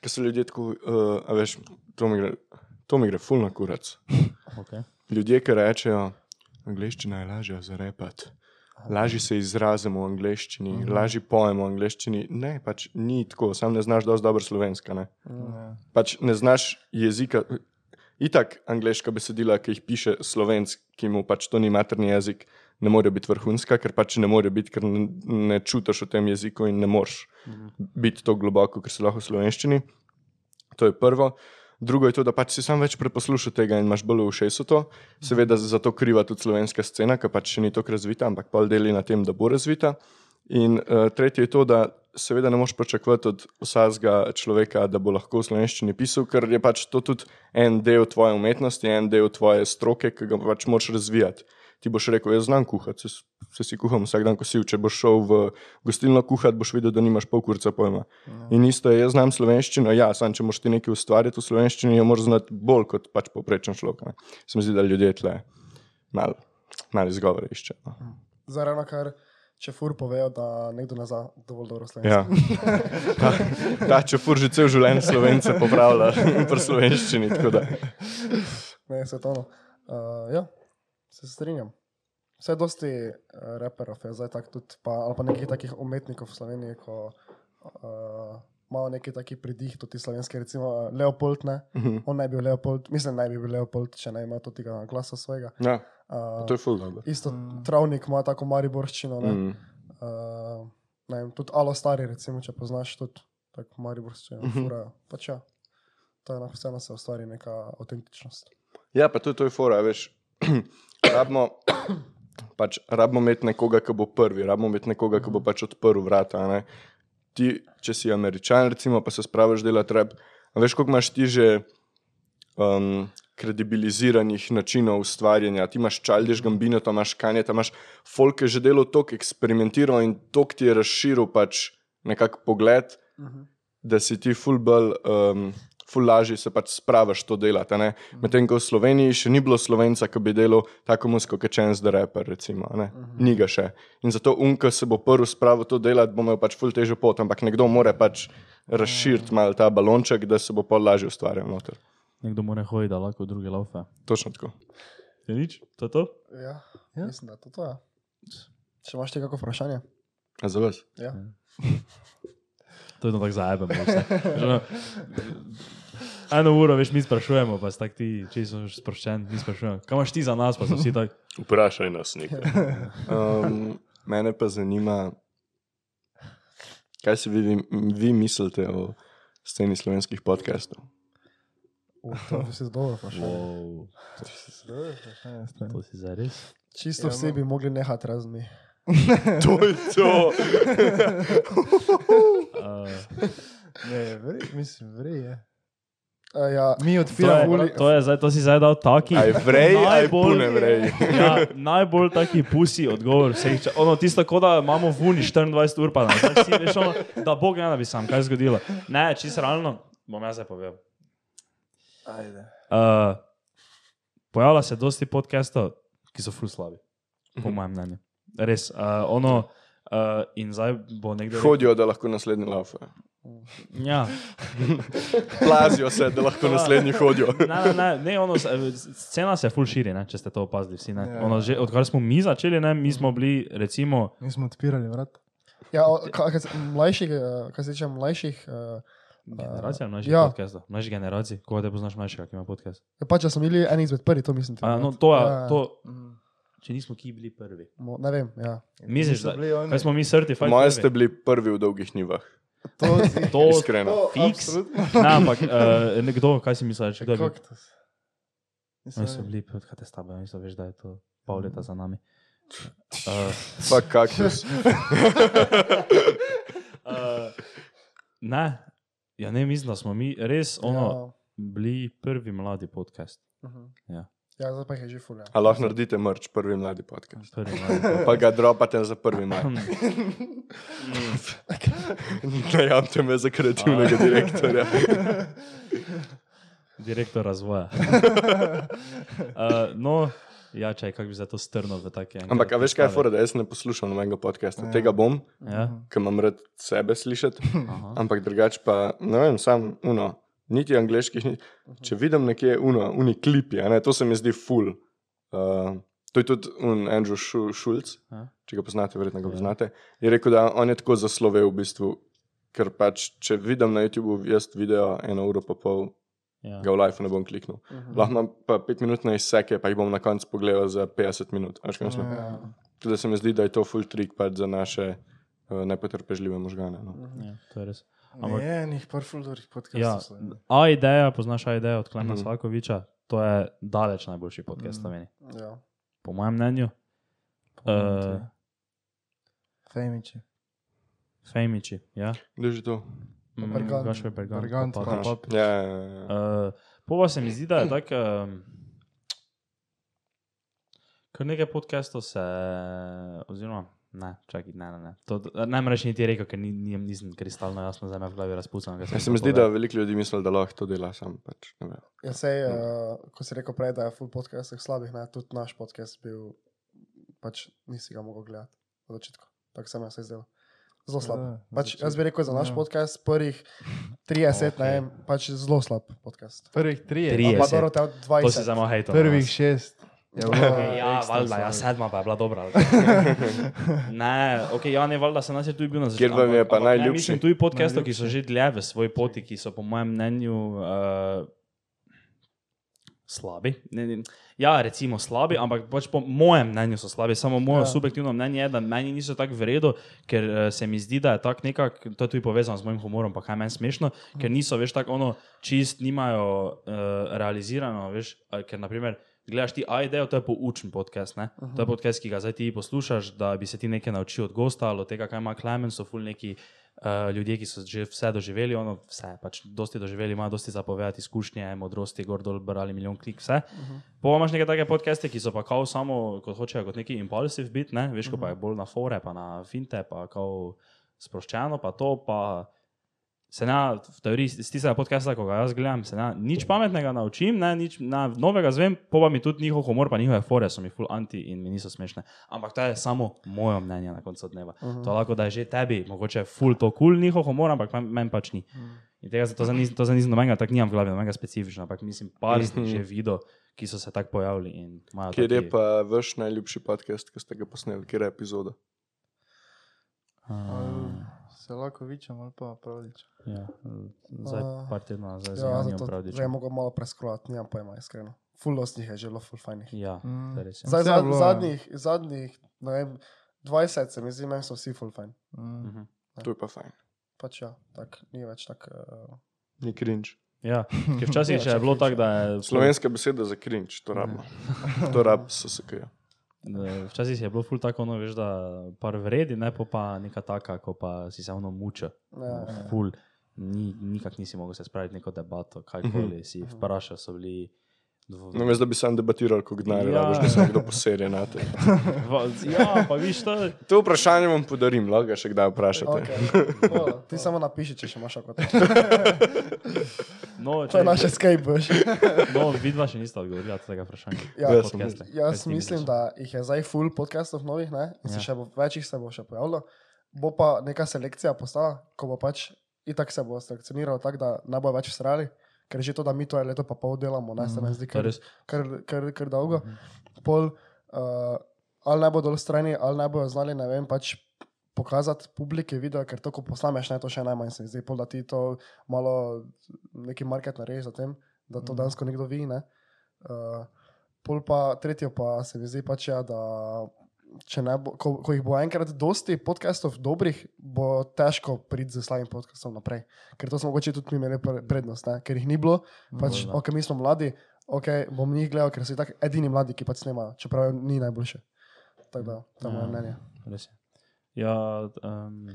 B: ker so ljudje tako, uh, veš, to mi gre, to mi gre ful na kurac.
C: Okay.
B: Ljudje, ki rečejo, angliščina je lažja za repet. Lažje se izrazimo v angleščini, uh -huh. lažje pojemo v angleščini. Ne, pač ni tako, sam ne znaš dosti dobro slovenska. Ne?
A: Ja.
B: Pač ne znaš jezika. Itak angliška besedila, ki jih piše slovenc, ki mu pač to ni materni jezik, ne morejo biti vrhunska, ker pač ne morejo biti, ker ne, ne čutiš v tem jeziku in ne moreš biti tako globoko, ker se lahko v slovenščini. To je prvo. Drugo je to, da pač si sam več preposlušal tega in imaš bolj v ušesu to. Seveda za to kriva tudi slovenska scena, ki pač še ni tako razvita, ampak pol deli na tem, da bo razvita. In uh, tretje je to, da seveda ne moreš pričakovati od vsakega človeka, da bo lahko v slovenščini pisal, ker je pač to tudi en del tvoje umetnosti, en del tvoje stroke, ki ga pač moraš razvijati. Ti boš rekel, jaz znam kuhati, se, se si kuham vsak dan, ko si. Če boš šel v gostilno kuhati, boš videl, da nimaš pol kurca pojma. Ja. In isto je, jaz znam slovenščino, ja, sam če moš ti nekaj ustvariti v slovenščini, jo moraš znati bolj kot pač poprečen človek. ne. Se mi zdi, da ljudje tle malo mal izgovore iščejo. No.
D: Zdaj ravno kar, če fur povejo, da nekdo ne zna dovolj dobro slovensko.
B: Ja. Ta, ta čefur že cel življenje slovence popravlja v slovenščini.
D: Ne, svetovno. Uh, ja, se strinjam. Vse dosti uh, reperov je zdaj tako tudi, pa, ali pa nekih takih umetnikov v Sloveniji, ko uh, imajo neki taki pridih, tudi slovenski, recimo uh, Leopold, ne?
B: Uh -huh.
D: on naj bi bil Leopold, mislim, naj bi bil Leopold, če ne ima tudi tega glasa svojega.
B: Ja,
D: Uh,
B: to je ful dobro.
D: isto mm. travnik ima tako mariborščino, ne? Mm. Uh, ne vem, tudi alo stari, recimo, če poznaš tudi tako mariborščino, mm
B: Mhm.
D: -hmm. furajo. Pač ja, to je na vseeno se ustvari neka avtentičnost.
B: Ja, pa tudi to je fora, veš. rabimo, pač, rabimo imeti nekoga, ki bo prvi, rabimo imeti nekoga, ki bo pač odprl vrata. ne. Ti, če si američan, recimo, pa se spraviš delati rep. Veš, koliko imaš ti že um, kredibiliziranih načinov ustvarjanja. Ti imaš Čaldiš, Gambino, tam imaš Kanje, tam imaš folk, ki je že delo tok eksperimentiral in tok ti je razširil pač nekak pogled,
D: Uh -huh.
B: da si ti ful bolj. Um, Ful lažje se pač spravaš to delati. a ne. Medtem ko v Sloveniji še ni bilo slovenca, ki bi delal tako muziko, kot Chance the Rapper, recimo. a ne. Ni ga še. In zato unka se bo prvi spravil to delati, bo imel pač ful težjo pot, ampak nekdo mora pač razširiti malo ta balonček, da se bo pol lažje ustvarjal noter.
C: Nekdo mora hoditi, da lahko druge laufe.
B: Točno tako.
C: Je nič, to je to?
D: Ja,
A: Ja.
D: ja, mislim, da je to to. Ja. Če imaš ti kako vprašanje?
B: A za vas?
D: Ja.
C: To je tako ono, Eno uro, veš, mi sprašujemo, pa si tak ti, če si sproščen, mi sprašujemo. Kaj imaš ti za nas, pa so vsi tako.
B: Vprašaj nas nekaj. Um, mene pa zanima, kaj si vi, vi mislite o sceni slovenskih podcastov.
D: Uh, to je vse dobro vprašanje.
C: Wow, to si zares.
D: Čisto
A: Ja,
D: vsi
A: no.
D: bi mogli nehati mi.
B: To je to.
C: Uh,
A: Ne, vrej, mislim, vrej je.
D: Uh, ja,
A: Mi
C: to,
A: odpiramo
C: je, to, je, zdaj, to si zdaj dal taki.
B: Aj vrej, aj
C: najbolj-
B: pune vrej.
C: Ja, najbolj taki pusi odgovor vseh. ča- Ono, tisto, kot da imamo v Uni 24 ur, pa da, zdaj si, veš, ono, da Bog ne da bi sam kaj zgodilo. Ne, čisto realno, bom jaz zdaj povedal.
A: Ajde.
C: Uh, pojavlja se dosti podcastov, ki so ful slabi, po mojem mnenju. Res, uh, ono, uh, in zdaj bo nekdo. rekel-
B: Hodijo, da lahko naslednji laufajo.
C: Ja,
B: Plazijo se, da lahko naslednji hodijo.
C: ne, ne, ne, ne ono, scena se ful širi, ne, če ste to opazili vsi. ne.
A: Ja.
C: Ono, že, odkar smo mi začeli, ne, mi smo bili, recimo,
A: Mi smo odpirali vrat.
D: ja o, ka, ka, mlajših, eh, kaj se tiče mlajših, uh,
C: generacija mlajših
D: ja.
C: ja. podcastov, mlajših generacij, koga te poznaš mlajšega, ki ima podcast.
D: pač da smo bili eni izmed prvih, to mislim.
C: A, no, to, je,
D: Ja,
C: to,
A: Mhm.
C: Če nismo ki bili prvi.
D: mo- Ne vem, ja.
C: Misliš, da
A: bili oni.
C: smo mi?
B: Moje
C: prvi?
B: ste bili prvi v dolgih nivah.
A: To si-
C: To,
B: Iskreno.
A: to
C: Fiks.
A: absolutno.
C: ne, ampak uh, nekdo, kaj si misliš, kdo je bil?
A: Kaktus.
C: Oni so bili, kaj te stabe, oni so veš, da je to pol leta za nami. Uh,
B: Fak kaktus.
C: uh, ne, ja ne mislim, da smo mi res ono,
D: Ja.
C: bili prvi mladi podcast.
D: Mhm.
C: Ja.
D: Ja, zdaj pa je že fulja.
B: A lahko naredite mrč, prvi mladi podcast.
C: Prvi mladi.
B: Pa ga dropate za prvi maj. Najamte me za kreativnega direktorja.
C: Direktor razvoja. uh, no, Ja, čaj, kako bi se to strnil v take.
B: Ampak, a veš kaj je fora, da jaz ne poslušam nobenega podcasta. Tega bom,
C: Ja,
B: ker imam rad sebe slišati,
C: aha.
B: ampak drugače pa, ne vem, sam uno. Niti angliških, ni. če vidim nekje uno, uni klipi, a ne, to se mi zdi full. Uh, to je tudi un Andrew Schu- Schulz,
C: Ja.
B: če ga poznate, verjetno ga poznate. Je rekel, da on je tako zaslovel v bistvu, ker pač, če vidim na YouTubu jaz video eno uro pa pol,
C: Ja.
B: ga v live ne bom kliknil. Lahko imam pa pet minut na izseke, pa jih bom na koncu pogledal za 50 minut. Mislim?
A: Ja.
B: Tudi se mi zdi, da je to full trik pač za naše uh, nepotrpežljive možgane. No.
C: Ja, to je res. Ampak-
A: Ne, njih par ful dobrih
C: Ja,
A: podcastov. Ja.
C: A ideja, poznaš A idejo od Klemena
B: Mhm.
C: Slakoviča, to je daleč najboljši podcast v Sloveniji.
D: Ja.
C: Po mojem mnenju. Uh,
A: Fejmiči.
C: Fejmiči, ja.
B: Je že to?
C: Mm,
D: Bergant.
C: Gašper Bergant.
A: Bergant,
C: pa
A: pa.
C: Papič.
B: Ja, ja, ja, ja.
C: Uh, Pova se mi zdi, da je tako. Um, kar nekaj podcastov se, oziroma Ne, čakaj, ne, ne. ne. To, namreč niti rekel, ker ni, ni, nisem kristalno jasno za me v glavi razpustil.
B: Ja, se mi zdi, da veliko ljudi misli, da lahko to dela sam. Pač,
D: ja, sej, no. uh, ko si rekel prej, da je full podcastih slabih, ne, tudi naš podcast bil, pač nisi ga mogel gledati od začetka. Tako sem jaz se izdelal. Zelo slab.
A: Ja, ja
D: pač, jaz bi rekel za naš
A: ja.
D: podcast prvih 30, okay. ne vem, pač zelo slab podcast.
A: Prvih
C: 30,
D: pa dobro, 20.
C: To si samo hejto.
A: Prvih 6. Ja,
C: ja,
A: ja
C: valjda, ja, sedma pa je bila dobra. ne, okay, ja, ne, valjda se nas je tudi bil na začetku.
B: Kjer vam je pa
C: najljubši? Ne, mislim, tudi podcastov, ki so že dlje v svoji poti, ki so po mojem mnenju uh, slabi. Ne, ne, ja, recimo slabi, ampak pač po mojem mnenju so slabi. Samo moje
D: ja.
C: subjektivno mnenje je, da meni niso tako v redu, ker uh, se mi zdi, da je tako nekako, to je tudi povezano z mojim humorom, pa kaj meni smešno, ker mhm. niso, veš, tako ono, čist nimajo uh, realizirano, veš, ker naprimer Gledaš ti idejo, to je poučen podcast. Uh -huh. To je podcast, ki ga zdaj ti poslušaš, da bi se ti nekaj naučil od gosta ali od tega, kaj ima Klemen, so ful neki uh, ljudje, ki so že vse doživeli, ono vse, pač dosti doživeli, imajo dosti zapovedati izkušnje, modrosti, gor dol, brali milijon klik, vse. Uh -huh. Pa imaš neke take podcaste, ki so pa kao samo, kot hočejo, kot neki impulsiv biti, ne, veš, ko pa je bolj na fore, pa na finte, pa kao sproščeno, pa to, pa se ne, v teoriji iz tistega podcasta, ko ga jaz gledam, se ne, nič pametnega naučim, ne, nič na, novega zvem, pa pa mi tudi njihov humor, pa njihove fore so mi full anti in mi niso smešne. Ampak to je samo moje mnenje na koncu dneva. Uh -huh. To lahko da je že tebi, mogoče full to kul cool njihov humor, ampak men- meni pač ni. In tega to zanis- to zanisem nobenega, tako nimam v glavi, nobenega specifičnega, ampak mislim, par sem že videl, ki so se tako pojavili in imajo
B: Kjer je pa vaš najljubši podcast, ki ste ga posneli, kjer je epizoda?
A: Se lahko vičem ali pa pravdič.
C: Ja, zdaj
D: A,
C: par tednov nazaj z
D: Ja, zato
C: Pravdičem.
D: zdaj mogo malo preskrolati, nimam pojma, iskreno. Full dostih je že bilo, full fajnih.
C: Ja,
A: Mm.
C: to je res. ja.
D: Zdaj,
A: je
D: zad,
A: bilo, ja.
D: zadnjih, zadnjih, ne vem, 20 se mi zdi, meni so vsi full fajn.
A: Mm.
C: Mhm.
B: To je pa fajn.
D: Pač ja, tak, ni več tak. Uh,
B: Ni cringe.
C: Ja, ker včasih
D: Ja,
C: je bilo tako, da je
B: Slovenska beseda za cringe, to rabimo. To rab so se kaj.
C: Da, Včasih je bilo ful tako, no, veš, da par vredi, ne pa, pa neka taka, ko pa si se ono muča.
D: ja,
C: Ful, ni, nikak nisi mogel se spraviti neko debato, kajkoli si vprašal, so bili. Dvo-
B: No, veš, da bi sam debatiral, kako gnari,
C: Ja.
B: veš, da se nekdo poserje na te.
C: Ja, pa viš to.
B: To vprašanje vam podarim, lahko še kdaj vprašate.
D: okay. Hvala. Ti samo napiši, če še imaš kako.
C: No,
D: To je naše Skype, boš.
C: no vidva še nista odgovorila na tega vprašanja.
D: Ja,
B: Jaz
C: Podcaste.
D: Jaz mislim, da jih je zdaj full podcastov novih, ne? in se
C: Ja.
D: še bo, več jih se bo še pojavilo. Bo pa neka selekcija postala, ko bo pač itak se bo selekcioniralo tako, da ne bo več srali, ker že to, da mi to je leto pa pol delamo, ne se mi zdi
C: To je
D: kar, kar, kar, kar dolgo. Pol, uh, ali ne bodo strani, ali ne bodo znali, ne vem, pač pokazati publiki video, ker to, ko posnameš, ne, to še najmanj se mi zdi, pol, da ti to malo neki market narediš za tem, da to dejansko nekdo vidi. Ne? Uh, pol pa tretje pa se mi zdi pač, ja, da bo, ko, ko jih bo enkrat dosti podcastov dobrih, bo težko priti z slabim podcastom naprej. Ker to smo mogoče tudi mi imeli pre- prednost, ne? ker jih ni bilo, pač, ok, mi smo mladi, ok, bom njih gledal, ker so tako edini mladi, ki pač snemajo, čeprav ni najboljše. Tako da, to je moje
C: Ja.
D: mnenje.
C: Res je. Ja, um,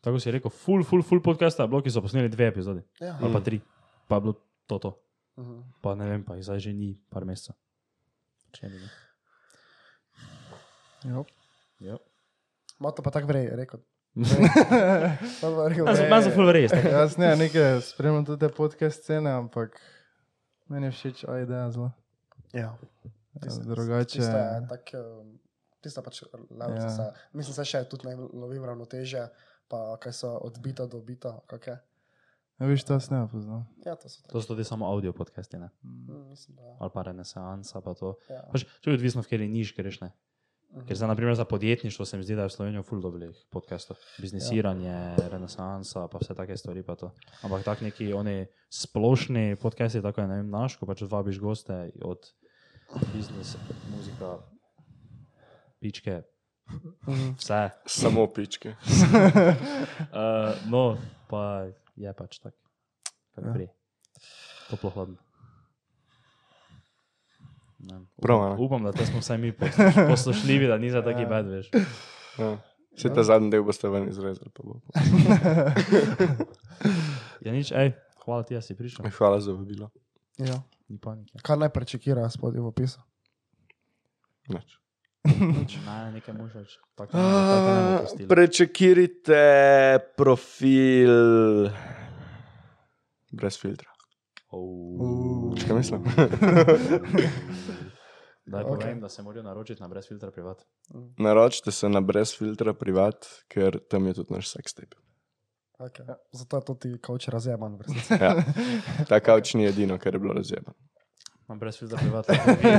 C: tako si rekel, full, full, full podcasta je bilo, ki so posneli dve epizodi,
D: Ja.
C: ali pa tri, pa je bilo to. to.
D: Mhm.
C: Pa ne vem, pa jih zdaj že ni par mesecev. Če ni.
A: Jop.
C: Ja.
D: Ma to pa tako vrej, rekel.
C: Jaz sem full res.
A: Jaz ne, nekaj spremljam tudi te podcast scene, ampak meni je všeč, a ideja zelo.
D: Ja. Tisto-
A: drugače-
D: Tisto je tak, um, tisto pač levo
A: Ja.
D: ja. se. Mislim, se še tudi ne lovim ravnoteže, pa kaj so odbita do bita, kak je.
A: Ja, viš, to ne poznam.
D: Ja, to so.
C: To so tudi samo audio podcasti, ne?
D: Mm, Mislim, da.
C: ali pa renesansa, pa to.
D: Ja.
C: Pač, to je odvisno, v kateri niš greš. Ne? Ker za, naprimer, za podjetništvo se mi zdi, da je v Sloveniji ful dobrih podcastov. Biznisiranje, ja. renesansa, pa vse take stvari. Pa to. Ampak tak neki oni splošni podcasti, tako je vem, naš, ko pač vabiš goste od biznisa, muzika, pičke, vse.
B: Samo pičke.
C: Uh, no, pa je pač tak, kako
A: Ja.
C: Toplo hladno.
B: Prav,
C: upam, da smo vsaj mi posluš- poslušljivi, da ni za taki bed, veš.
B: Ja. Vse ta zadnji del boste ven izrezali. pa bo.
C: Ja, nič, ej, hvala ti, da si prišel.
B: Hvala za vabilo.
D: Ja.
C: Ni panike.
D: Kar naj prečekira spodaj v opisu.
B: Nič.
C: Ne, nekaj možeš.
B: Prečekirite profil brez filtra.
C: Oh.
B: Kaj mislim?
C: Daj povem, da se morajo naročiti na brez filtra privat.
B: Naročite se na brez filtra privat, ker tam je tudi naš sex tape.
D: Okay. Ja, zato je to ti kauč razjeman.
B: Ja. Ta kavč ni edino, kar je bilo razjebano.
C: Na brez filtra privat.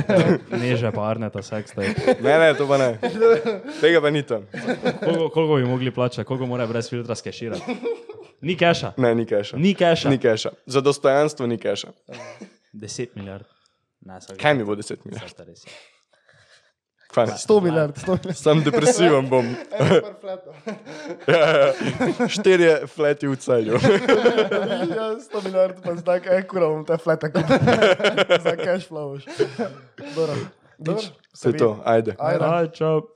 C: Neže pa arneta seks. daj.
B: Ne, ne, to pa ne. Tega pa ni tam.
C: Koliko, koliko bi mogli plačati, koliko mora brez filtra skeširati? Ni keša.
B: Ne, ni keša.
C: Ni keša.
B: Ni keša. Za dostojanstvo ni keša.
C: 10 milijard. Ne,
B: Kaj mi bo 10 milijard? Kaj ne?
D: 100 milijard, 100 milijard.
B: Sam depresiven bom. Ja, ja. Štirje fleti v celju.
D: Ja, 100 milijard, pa zdaj kaj kura bom te flete kupil. Za cash flow. Dobro. Nič.
B: Se je to, ajde.
D: Ajde.
C: Aj, čau.